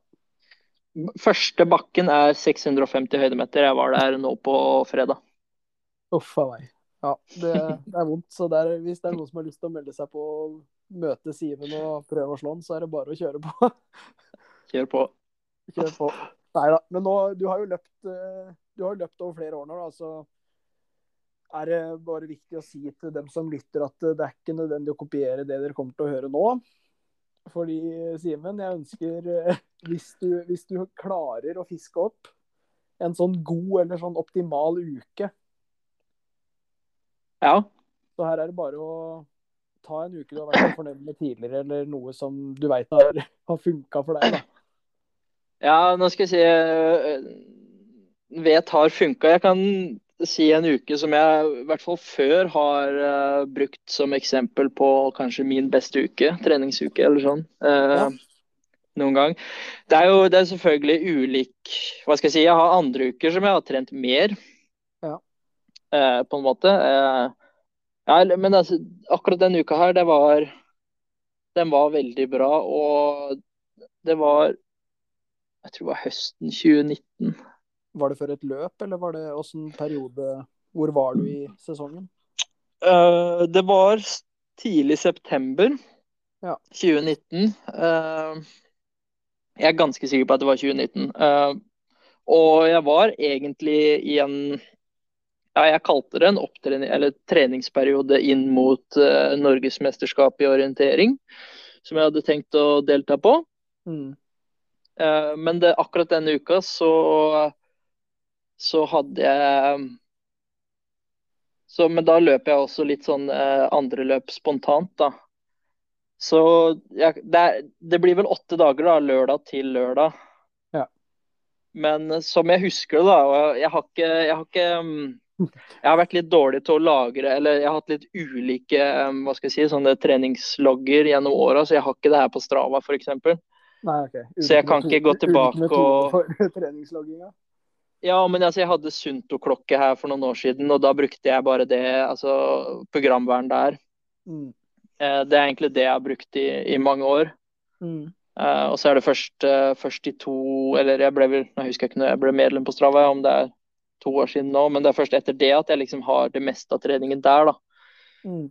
Første bakken er 650 høydemeter. Jeg var der nå på fredag. Uff a meg. Ja, det, det, er vondt. Så det er, hvis det er noen som har lyst til å melde seg på og møte Simen og prøve å slå han, så er det bare å kjøre på. Kjør på. Kjør på. Nei da. Men nå, du har jo løpt eh, du har løpt over flere år nå, da, så er det bare viktig å si til dem som lytter at det er ikke nødvendig å kopiere det dere kommer til å høre nå. Fordi, Simen, jeg ønsker eh, hvis du, hvis du klarer å fiske opp en sånn god eller sånn optimal uke ja. Så her er det bare å ta en uke du har vært fornøyd med tidligere, eller noe som du veit har, har funka for deg. da. Ja, nå skal jeg si øh, Vet har funka. Jeg kan si en uke som jeg i hvert fall før har uh, brukt som eksempel på kanskje min beste uke. Treningsuke eller sånn. Uh, ja. Noen gang. Det er jo det er selvfølgelig ulik Hva skal jeg si. Jeg har andre uker som jeg har trent mer. Eh, på en måte. Ja, men altså, akkurat denne uka her, det var Den var veldig bra. Og det var Jeg tror det var høsten 2019. Var det før et løp, eller var det åssen periode Hvor var du i sesongen? Uh, det var tidlig september ja. 2019. Uh, jeg er ganske sikker på at det var 2019. Uh, og jeg var egentlig i en ja, jeg kalte det en treningsperiode inn mot uh, Norgesmesterskapet i orientering, som jeg hadde tenkt å delta på. Mm. Uh, men det, akkurat denne uka så, så hadde jeg så, Men da løper jeg også litt sånn eh, andre løp spontant, da. Så jeg, det, det, blir vel åtte dager, da, lørdag til lørdag. Ja. Men som jeg husker det, da Jeg har ikke, jeg har ikke jeg har vært litt dårlig til å lagre, eller jeg har hatt litt ulike um, hva skal jeg si, sånne treningslogger gjennom åra, så jeg har ikke det her på Strava f.eks. Okay. Så jeg kan ikke gå tilbake og Ja, men altså, jeg hadde Sunto-klokke her for noen år siden, og da brukte jeg bare det, altså programvern der. Mm. Eh, det er egentlig det jeg har brukt i, i mange år. Mm. Uh, og så er det først, uh, først i to Eller jeg ble vel, jeg husker ikke når jeg ble medlem på Strava, om det er to år siden nå, men det er først etter det at jeg liksom har det meste av treningen der, da. Mm.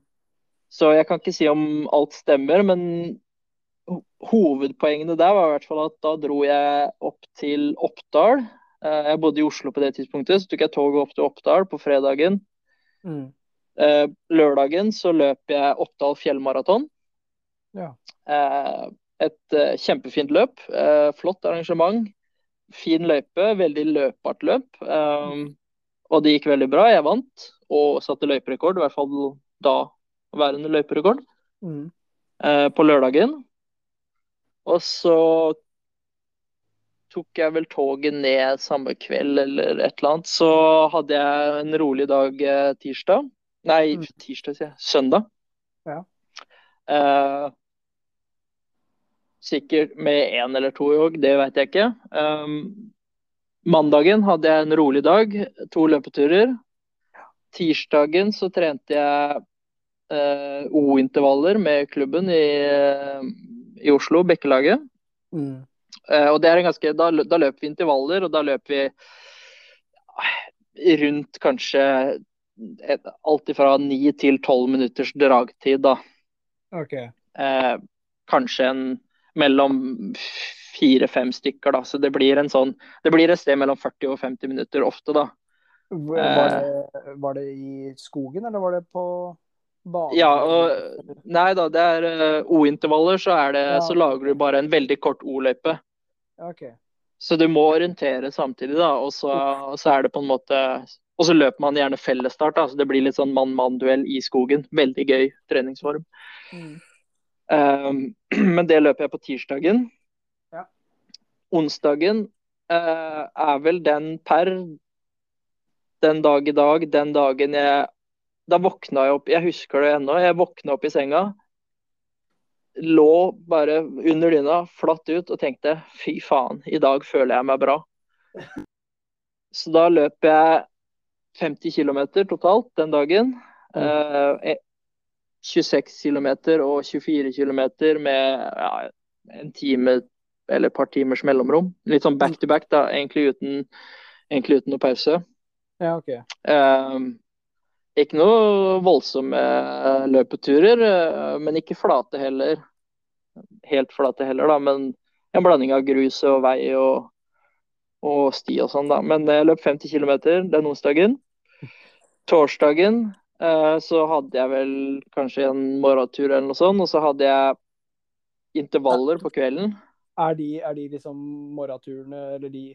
Så jeg kan ikke si om alt stemmer, men hovedpoengene der var i hvert fall at da dro jeg opp til Oppdal. Eh, jeg bodde i Oslo på det tidspunktet, så tok jeg toget opp til Oppdal på fredagen. Mm. Eh, lørdagen så løp jeg Oppdal fjellmaraton. Ja. Eh, et kjempefint løp. Flott arrangement fin løype, veldig løpbart løp. Um, og det gikk veldig bra. Jeg vant og satte løyperekord, i hvert fall da værende løyperekord, mm. på lørdagen. Og så tok jeg vel toget ned samme kveld eller et eller annet. Så hadde jeg en rolig dag uh, tirsdag. Nei, mm. tirsdag, sier jeg. Søndag. Ja. Eh, Sikkert med én eller to i òg, det vet jeg ikke. Eh, mandagen hadde jeg en rolig dag, to løpeturer. Tirsdagen så trente jeg eh, O-intervaller med klubben i, i Oslo, Bekkelaget. Mm. Uh, og det er en ganske, da, da løper vi intervaller, og da løper vi rundt kanskje alt fra ni til tolv minutters dragtid, da. Okay. Eh, kanskje en mellom fire-fem stykker. da, Så det blir en sånn, det blir et sted mellom 40 og 50 minutter ofte, da. Var det, var det i skogen, eller var det på Bane? Ja, og Nei da, det er uh, O-intervaller, så, det, Ja. så lager du bare en veldig kort O-løype. Okay. Så du må orientere samtidig, da. Og så, så er det på en måte Og så løper man gjerne fellesstart, da, så det blir litt sånn mann-mann-duell i skogen. Veldig gøy treningsform. Mm. Um, men det løper jeg på tirsdagen. Ja. Onsdagen uh, er vel den per den dag i dag, den dagen jeg Da våkna jeg opp Jeg husker det ennå. Jeg våkna opp i senga. Lå bare under dyna, flatt ut, og tenkte fy faen, i dag føler jeg meg bra. Så da løp jeg 50 km totalt den dagen. Eh, 26 km og 24 km med ja, en time eller et par timers mellomrom. Litt sånn back to back, da, egentlig uten, egentlig uten noe pause. Ja, OK. Eh, ikke noe voldsomme løpeturer, eh, men ikke flate heller. Helt flate heller, da, men en blanding av grus og vei og, og sti og sånn, da. Men jeg løp 50 km den onsdagen. Torsdagen eh, så hadde jeg vel kanskje en morgentur eller noe sånt, og så hadde jeg intervaller på kvelden. Er de, er de liksom morgenturene, eller de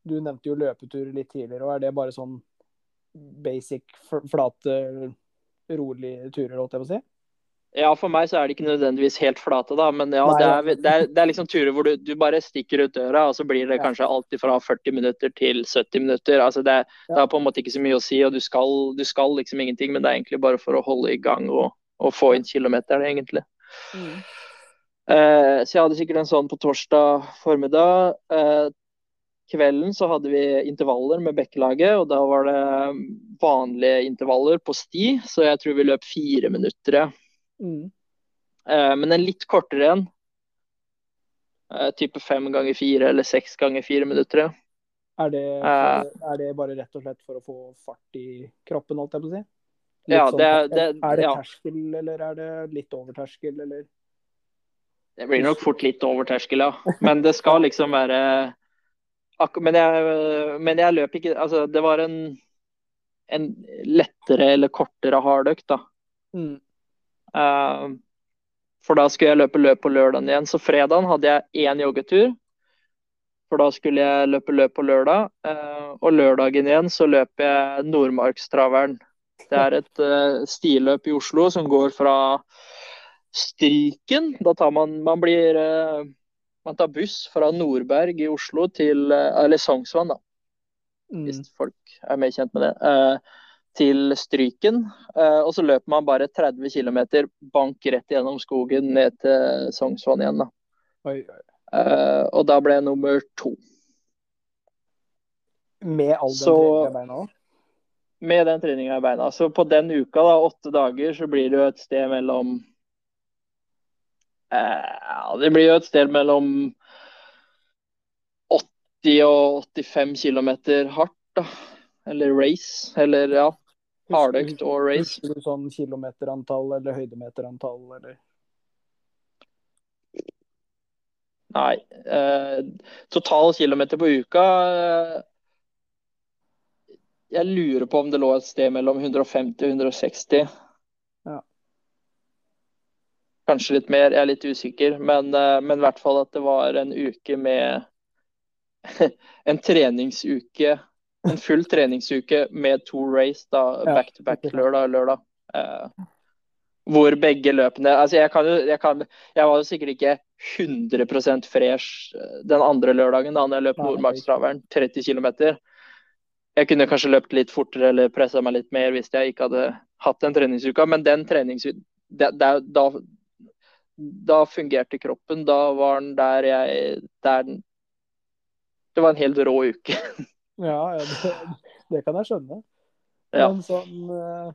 Du nevnte jo løpeturer litt tidligere, og er det bare sånn basic, flate, rolige turer, holdt jeg på å si? Ja, for meg så er de ikke nødvendigvis helt flate, da, men ja, det er, det er, det er liksom turer hvor du, du bare stikker ut døra, og så blir det Ja. kanskje alltid fra 40 minutter til 70 minutter. Altså det, det har på en måte ikke så mye å si, og du skal, du skal liksom ingenting, men det er egentlig bare for å holde i gang og, og få inn kilometer, egentlig. Eh, så jeg hadde sikkert en sånn på torsdag formiddag. Eh, kvelden så hadde vi intervaller med Bekkelaget, og da var det vanlige intervaller på sti, så jeg tror vi løp fire minutter. Mm. Eh, men en litt kortere en. Eh, type fem ganger fire eller seks ganger fire minutter. Er, det, Eh. er det bare rett og slett for å få fart i kroppen, holdt jeg på å si? Ja, sånn- det er- det- er det ja. terskel, eller er det litt over terskel, eller? Det blir nok fort litt over terskel, ja. Men det skal liksom være men, jeg, men jeg løp ikke Altså, det var en, en lettere eller kortere hardøkt, da. Mm. Uh, for da skulle jeg løpe løp på lørdagen igjen. Så fredagen hadde jeg én joggetur. For da skulle jeg løpe løp på lørdag. Uh, og lørdagen igjen så løper jeg Nordmarkstraveren. Det er et uh, stiløp i Oslo som går fra Stryken. Da tar man Man blir eh, Man tar buss fra Nordberg i Oslo til eh, Eller Sognsvann, da Mm. hvis folk er mer kjent med det, eh, til Stryken. Eh, og så løper man bare 30 km bank rett gjennom skogen ned til Sognsvann igjen. Da. Oi, oi. Eh, og da ble jeg nummer to. Med all den Så- treningen i beina? Med den treninga i beina. Så på den uka, da, åtte dager, så blir det jo et sted mellom ja, Det blir jo et sted mellom 80 og 85 km hardt, da. Eller race. Eller ja, hardøkt og race. Husker du sånn kilometerantall eller høydemeterantall, eller? Nei. Eh, total kilometer på uka eh, Jeg lurer på om det lå et sted mellom 150 og 160. Kanskje litt mer, jeg er litt usikker. Men, eh, men i hvert fall at det var en uke med En treningsuke. En full treningsuke med to race, da, back to back lørdag og lørdag. Eh, hvor begge løpene altså jeg, kan jo, jeg, kan, jeg var jo sikkert ikke 100 fresh eh, den andre lørdagen da jeg løp Nordmarkstraveren 30 km. Jeg kunne kanskje løpt litt fortere eller pressa meg litt mer hvis jeg ikke hadde hatt den treningsuka, men den treningsuka da, da, da fungerte kroppen. Da var den der jeg der den, Det var en helt rå uke. Ja, ja det, det kan jeg skjønne. Ja. Men sånn uh,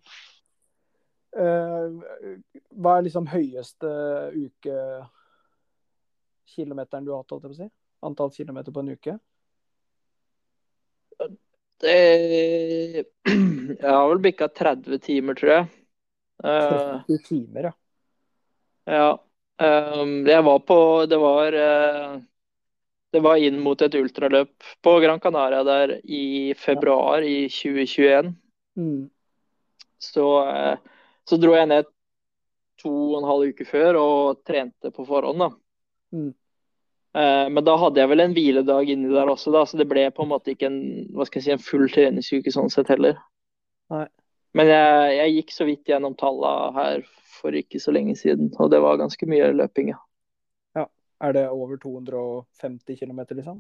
uh, Hva er liksom høyeste uke kilometeren du har hatt, holdt jeg på å si? Antall kilometer på en uke? Det, jeg har vel bikka 30 timer, tror jeg. Eh, 30 timer, ja. Ja. Ehm, jeg var på Det var eh, Det var inn mot et ultraløp på Gran Canaria der i februar i 2021. Mm. Så eh, Så dro jeg ned to og en halv uke før og trente på forhånd, da. Mm. Eh, men da hadde jeg vel en hviledag inni der også, da, så det ble på en måte ikke en, si, en full treningsuke sånn sett heller. Nei. Men jeg, jeg gikk så vidt gjennom tallene her for ikke så lenge siden, og det var ganske mye løping, ja. ja. Er det over 250 km, liksom?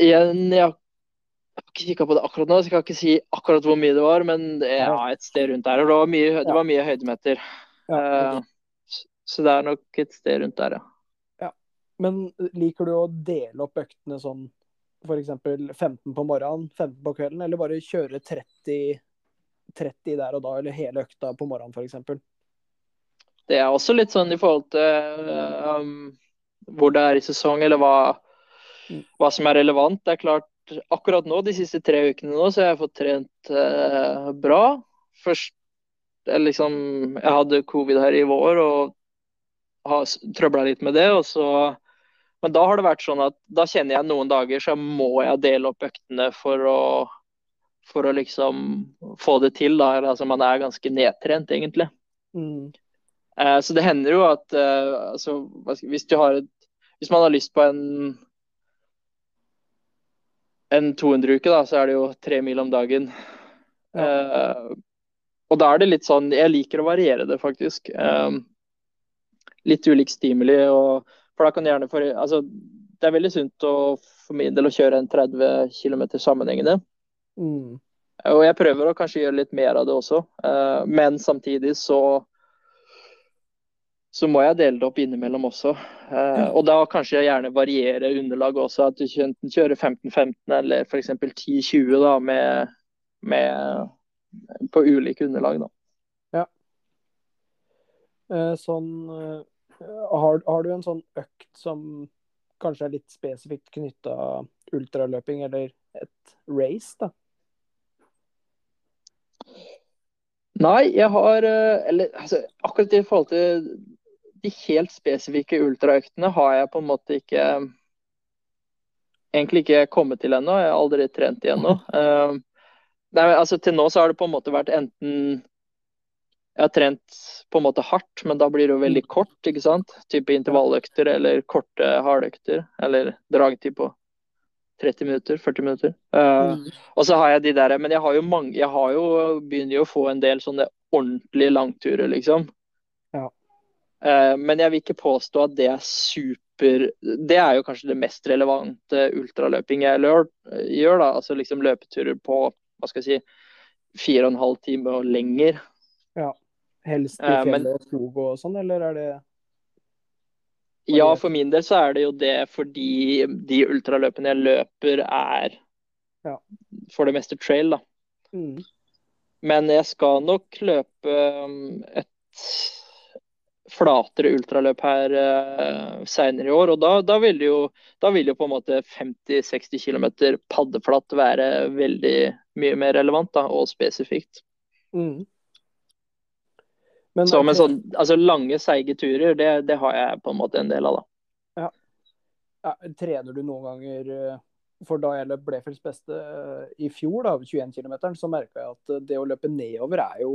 Igjen, jeg har ikke kikka på det akkurat nå, så jeg kan ikke si akkurat hvor mye det var, men det ja, et sted rundt der. Og det var mye, det var mye høydemeter. Ja, okay. uh, så det er nok et sted rundt der, ja. ja. Men liker du å dele opp øktene sånn f.eks. 15 på morgenen, 15 på kvelden, eller bare kjøre 30, 30 der og da, eller hele økta på morgenen f.eks.? Det er også litt sånn i forhold til um, hvor det er i sesong, eller hva, mm. hva som er relevant. Det er klart, akkurat nå, de siste tre ukene nå, så har jeg fått trent uh, bra. Først jeg liksom Jeg hadde covid her i vår og har trøbla litt med det. og så men da har det vært sånn at da kjenner jeg noen dager så må jeg dele opp øktene for å, for å liksom få det til. da, altså Man er ganske nedtrent, egentlig. Mm. Eh, så det hender jo at eh, altså, hvis, du har et, hvis man har lyst på en en 200-uke, da, så er det jo tre mil om dagen. Ja. Eh, og da er det litt sånn Jeg liker å variere det, faktisk. Eh, litt ulik stimuli. og for da kan du gjerne for, altså, Det er veldig sunt å, for min del å kjøre en 30 km sammenhengende. Mm. Og jeg prøver å kanskje gjøre litt mer av det også, uh, men samtidig så så må jeg dele det opp innimellom også. Uh, og da kanskje jeg gjerne variere underlaget også. At du enten kjører 15-15 eller f.eks. 10-20 da med, med, på ulike underlag. da. Ja. Uh, sånn har, har, du en sånn økt som kanskje er litt spesifikt knytta ultraløping, eller et race, da? Nei, jeg har eh, Eller altså, akkurat i forhold til de helt spesifikke ultraøktene har jeg på en måte ikke Egentlig ikke kommet til ennå. Jeg har aldri trent igjen nå. Uh, altså, til nå så har det på en måte vært enten jeg har trent på en måte hardt, men da blir det jo veldig kort. ikke sant? Type intervalløkter eller korte hardøkter. Eller dragtid på 30 minutter, 40 minutter. Uh, mm. Og så har jeg de der Men jeg har jo mange Jeg har jo, begynner jo å få en del sånne ordentlige langturer, liksom. Ja. Uh, men jeg vil ikke påstå at det er super Det er jo kanskje det mest relevante ultraløping jeg gjør, gjør da. Altså liksom løpeturer på hva skal jeg si, fire og en halv time og lenger. Ja. Helst i fjellet og skog og sånn, eller er det Ja, for min del så er det jo det fordi de ultraløpene jeg løper, er ja. for det meste trail, da. Mm. Men jeg skal nok løpe um, et flatere ultraløp her uh, seinere i år. Og da, da, vil jo, da, vil jo, på en måte 50-60 km paddeflatt være veldig mye mer relevant da, og spesifikt. Mm. Men, så men så, altså lange, seige turer, det, det, har jeg på en måte en del av, da. Ja. ja. Trener du noen ganger eh, For da jeg løp Blefels beste eh, i fjor, da, 21 km, så merka jeg at det å løpe nedover er jo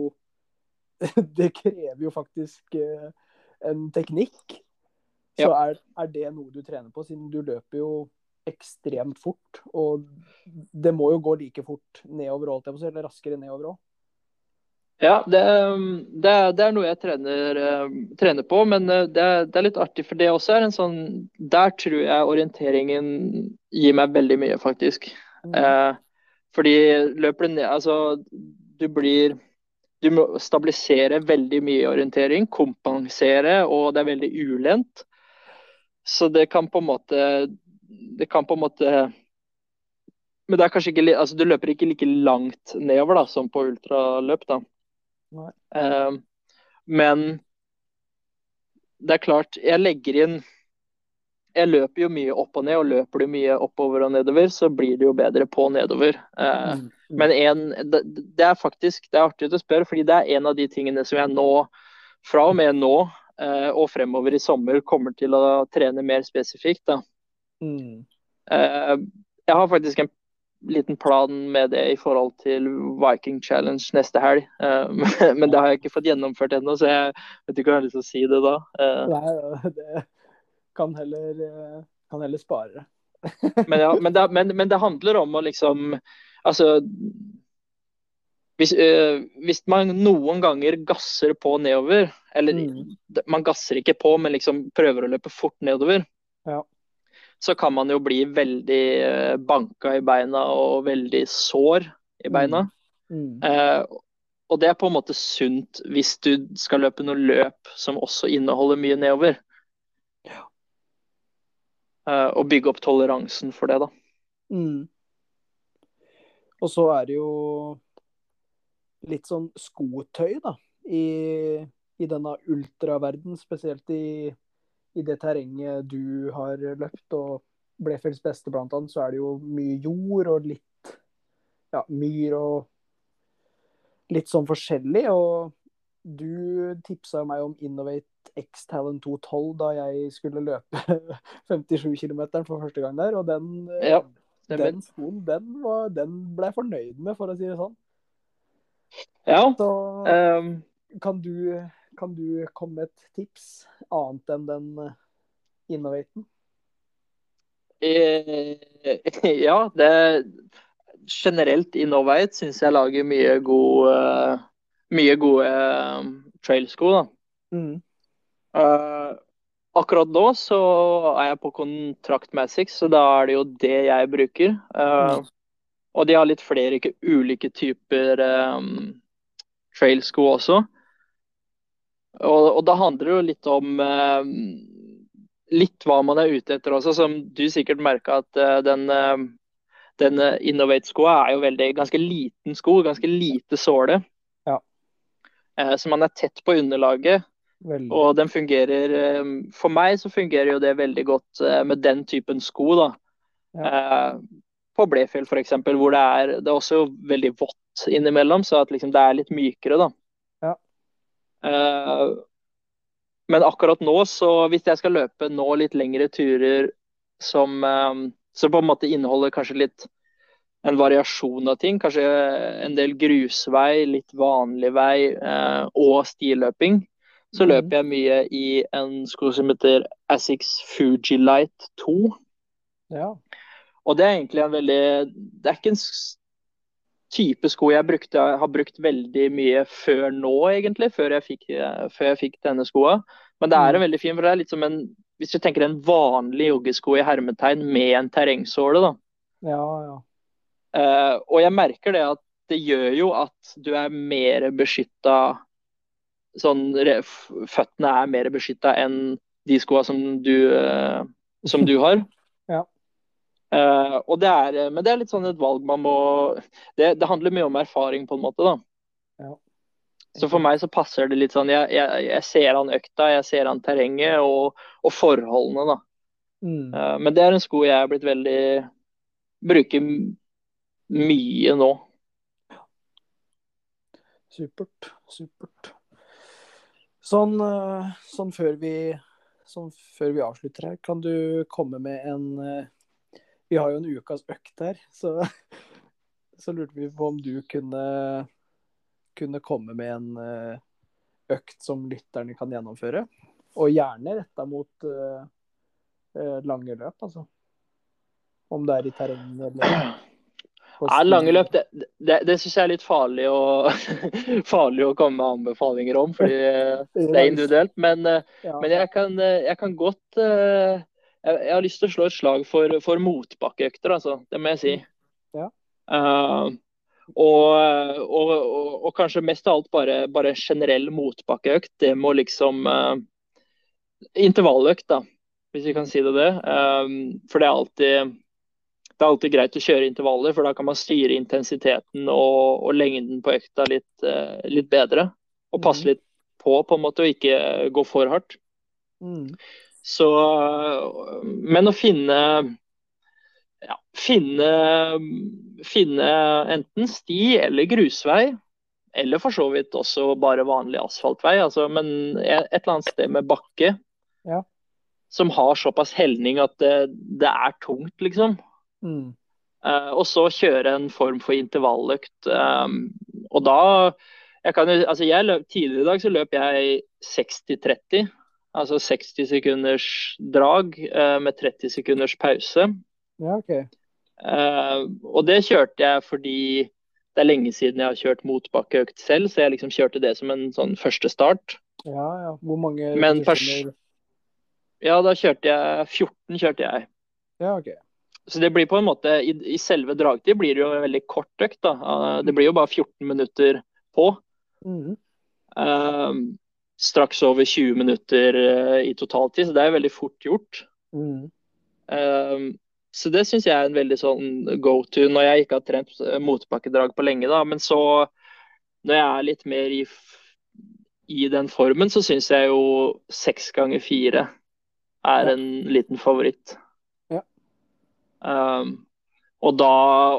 Det krever jo faktisk eh, en teknikk. Så ja. er, er, det noe du trener på, siden du løper jo ekstremt fort. Og det må jo gå like fort nedover, eller raskere nedover òg. Ja, det, det, det, er noe jeg trener, uh, trener på, men uh, det, det, er litt artig. For det også er en sånn Der tror jeg orienteringen gir meg veldig mye, faktisk. Mm. Eh, fordi løper du ned Altså, du blir Du må stabilisere veldig mye i orientering, kompensere, og det er veldig ulendt. Så det kan på en måte Det kan på en måte men det er kanskje ikke, altså du løper ikke like langt nedover da, som på ultraløp. da. Uh, men det er klart, jeg legger inn Jeg løper jo mye opp og ned, og løper du mye oppover og nedover, så blir det jo bedre på nedover. Uh, mm. Men en, det, det, er faktisk det er artig å spørre, fordi det er en av de tingene som jeg nå, fra og med nå uh, og fremover i sommer, kommer til å trene mer spesifikt. da. Mm. jeg har faktisk en liten plan med det i forhold til Viking Challenge neste helg. Uh, men det har jeg ikke fått gjennomført ennå, så jeg vet ikke om jeg har lyst til å si det da. Uh, Nei, det kan heller, kan heller spare det. men, ja, men, det, men, men det handler om å liksom Altså hvis, øh, hvis, man noen ganger gasser på nedover, eller mm. man gasser ikke på, men liksom prøver å løpe fort nedover, ja. Så kan man jo bli veldig øh, banka i beina og veldig sår i beina. Mm. Mm. Uh, og det er på en måte sunt hvis du skal løpe noe løp som også inneholder mye nedover. Ja. Uh, og bygge opp toleransen for det, da. Mm. Og så er det jo litt sånn skotøy, da, i, i denne ultraverden, spesielt i, i, det terrenget du har løpt, og Blefjells beste blant annet, så er det jo mye jord og litt ja, myr og litt sånn forskjellig. Og du tipsa meg om Innovate X-Talent 212 da jeg skulle løpe 57 km for første gang der, og den, ja, den skoen, den, var, den ble jeg fornøyd med, for å si det sånn. Ja. Så um, kan, du, kan du komme med et tips annet enn den eh, innovaten? Eh, ja, det Generelt Innovate syns jeg lager mye god uh, mye gode trailsko, da. Mm. Uh, akkurat nå så er jeg på kontrakt med Asics, så da er det jo det jeg bruker. Uh, mm. Og de har litt flere ikke, ulike typer um, trailsko også. Og, og, da handler det jo litt om eh, litt hva man er ute etter også. Som du sikkert merka at eh, den, eh, den Innovate-skoa er jo veldig ganske liten sko, ganske lite såle. Ja. Uh, så man er tett på underlaget. Veldig. Og den fungerer For meg så fungerer jo det veldig godt med den typen sko, da. Ja på Blefjell f.eks., hvor det er, det er også veldig vått innimellom, så at liksom det er litt mykere, da. Uh, men akkurat nå, så hvis jeg skal løpe nå litt lengre turer som, um, som på en måte inneholder kanskje litt en variasjon av ting, kanskje en del grusvei, litt vanlig vei uh, og stiløping, så mm. løper jeg mye i en sko som heter Assix Fuji Light 2. Ja. Og det er egentlig en veldig Det er ikke en type sko jeg brukte, har brukt veldig mye før nå, egentlig. Før jeg fikk, før jeg fikk denne skoa. Men det er en mm. veldig fin, for det er litt som en Hvis du tenker en vanlig joggesko i hermetegn med en terrengsåle, da. Ja, ja. Uh, og jeg merker det at det gjør jo at du er mer beskytta Sånn Føttene er mer beskytta enn de skoa som du, uh, som du har. Uh, det er, men det er litt sånn et valg man må det, det handler mye om erfaring, på en måte. da. Ja. Så for meg så passer det litt sånn Jeg, jeg, jeg ser an økta, jeg ser an terrenget og, og forholdene, da. Mm. Uh, men det er en sko jeg er blitt veldig Bruker mye nå. Supert. Supert. Sånn, sånn, før vi, sånn før vi avslutter her, kan du komme med en vi har jo en ukas økt her, så, så lurte vi på om du kunne, kunne komme med en eh, økt som lytterne kan gjennomføre. Og gjerne retta mot uh, lange løp, altså. Om det er i terrenget eller ja, lange løp, det, det, det syns jeg er litt farlig å, farlig å komme med anbefalinger om, fordi det er individuelt. Men, ja. men jeg, kan, jeg, kan, godt jeg, jeg, har lyst til å slå et slag for, for motbakkeøkter, altså. Det må jeg si. Ja. Uh, og, og, og, og, kanskje mest av alt bare, bare generell motbakkeøkt. Det må liksom uh, Intervalløkt, da, hvis vi kan si det det. Uh, for det er alltid det er alltid greit å kjøre intervaller, for da kan man styre intensiteten og, og lengden på økta litt, uh, litt, bedre. Og passe mm. litt på, på en måte, og ikke gå for hardt. Mm. Så Men å finne ja, finne, finne enten sti eller grusvei, eller for så vidt også bare vanlig asfaltvei, altså, men et eller annet sted med bakke ja. som har såpass helning at det, det er tungt, liksom. Mm. Uh, og så kjøre en form for intervalløkt. Um, og da jeg kan, altså jeg løp, Tidligere i dag så løp jeg 60-30. Altså 60 sekunders drag uh, med 30 sekunders pause. Ja, ok. Uh, og det kjørte jeg fordi det er lenge siden jeg har kjørt motbakkeøkt selv, så jeg liksom kjørte det som en sånn første start. Ja, ja. Hvor mange Men Ja, da kjørte jeg 14, kjørte jeg. Ja, ok. Så det blir på en måte I, i selve dragtid blir det jo en veldig kort økt, da. Uh, det blir jo bare 14 minutter på. Mm. Uh, straks over 20 minutter uh, i totaltid, så det er veldig fort gjort. Mm. Så det syns jeg er en veldig sånn go to når jeg ikke har trent motbakkedrag på lenge, da. Men så, når jeg er litt mer i, i den formen, så syns jeg jo seks ganger fire er en liten favoritt. Ja. Um, og da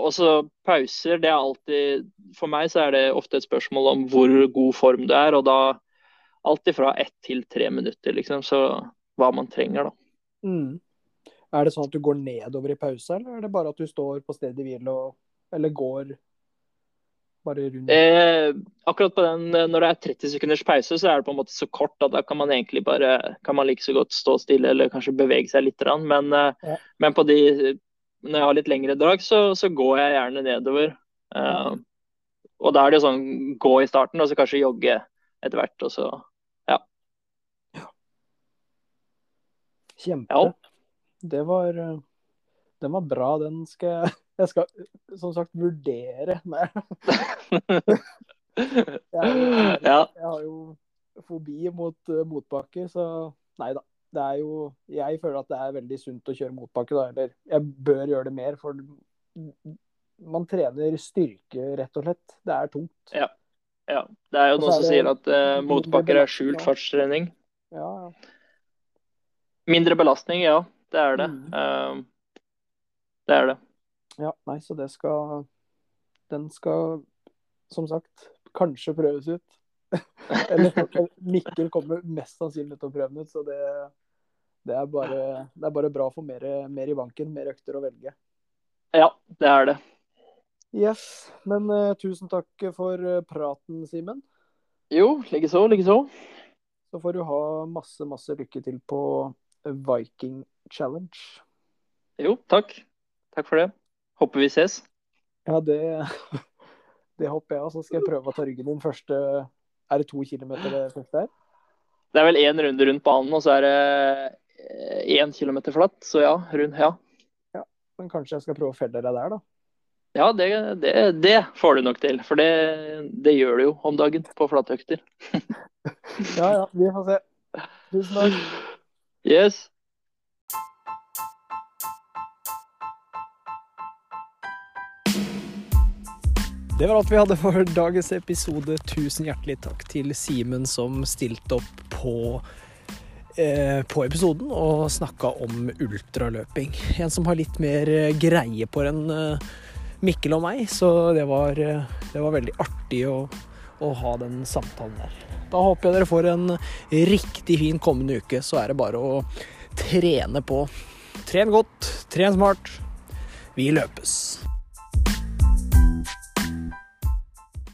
også pauser, det er alltid For meg så er det ofte et spørsmål om hvor god form du er, og da alltid fra ett til tre minutter, liksom. Så hva man trenger, da. Mm. Er det sånn at du går nedover i pause, eller er det bare at du står på stedet hvil og Eller går bare rundt? Eh, akkurat på den, når det er 30 sekunders pause, så er det på en måte så kort at da kan man egentlig bare kan man like så godt stå stille eller kanskje bevege seg litt. Men, eh, ja. men på de når jeg har litt lengre drag, så, så går jeg gjerne nedover. Uh, og da er det jo sånn gå i starten, og så kanskje jogge etter hvert. Og så ja. Kjempe. Ja. Det var Den var bra. Den skal jeg Jeg skal som sagt vurdere. Nei. Jeg, ja. jeg har jo fobi mot uh, motbakke, så nei da. Det er jo Jeg føler at det er veldig sunt å kjøre motbakke, da. Eller jeg bør gjøre det mer, for man trener styrke, rett og slett. Det er tungt. Ja. ja. Det er jo noen er som det sier at uh, motbakker er skjult ja. fartstrening. Ja, ja. Mindre belastning, ja. Det er det. Mm. Uh, det er det. ja. Nei, så det skal Den skal, som sagt, kanskje prøves ut. Eller Mikkel kommer mest sannsynlig til å prøve den ut, så det, det, er, bare, det er bare bra å få mer, mer i banken. Mer økter å velge. Ja, det er det. Yes. Men uh, tusen takk for eh, praten, Simen. Jo, likeså, likeså. Så får du ha masse, masse lykke til på Viking Challenge. Jo, takk. Takk for det. Håper vi ses. Ja, det, det håper jeg. Og så skal jeg prøve å ta ryggen din første Er det to kilometer det første er? Det er vel én runde rundt banen, og så er det én kilometer flatt. Så ja, rundt, ja. Men kanskje jeg skal prøve å felle deg der, da. Ja, det, det, det får du nok til. For det, det gjør du jo om dagen på flatøkter. Ja ja, vi får se. Tusen takk. Yes. Det var alt vi hadde for dagens episode. Tusen hjertelig takk til Simen som stilte opp på, eh, på episoden og snakka om ultraløping. En som har litt mer eh, greie på enn eh, Mikkel og meg, så det var, eh, det var veldig artig å, å ha den samtalen der. Da håper jeg dere får en riktig fin kommende uke. Så er det bare å trene på. Tren godt, tren smart. Vi løpes.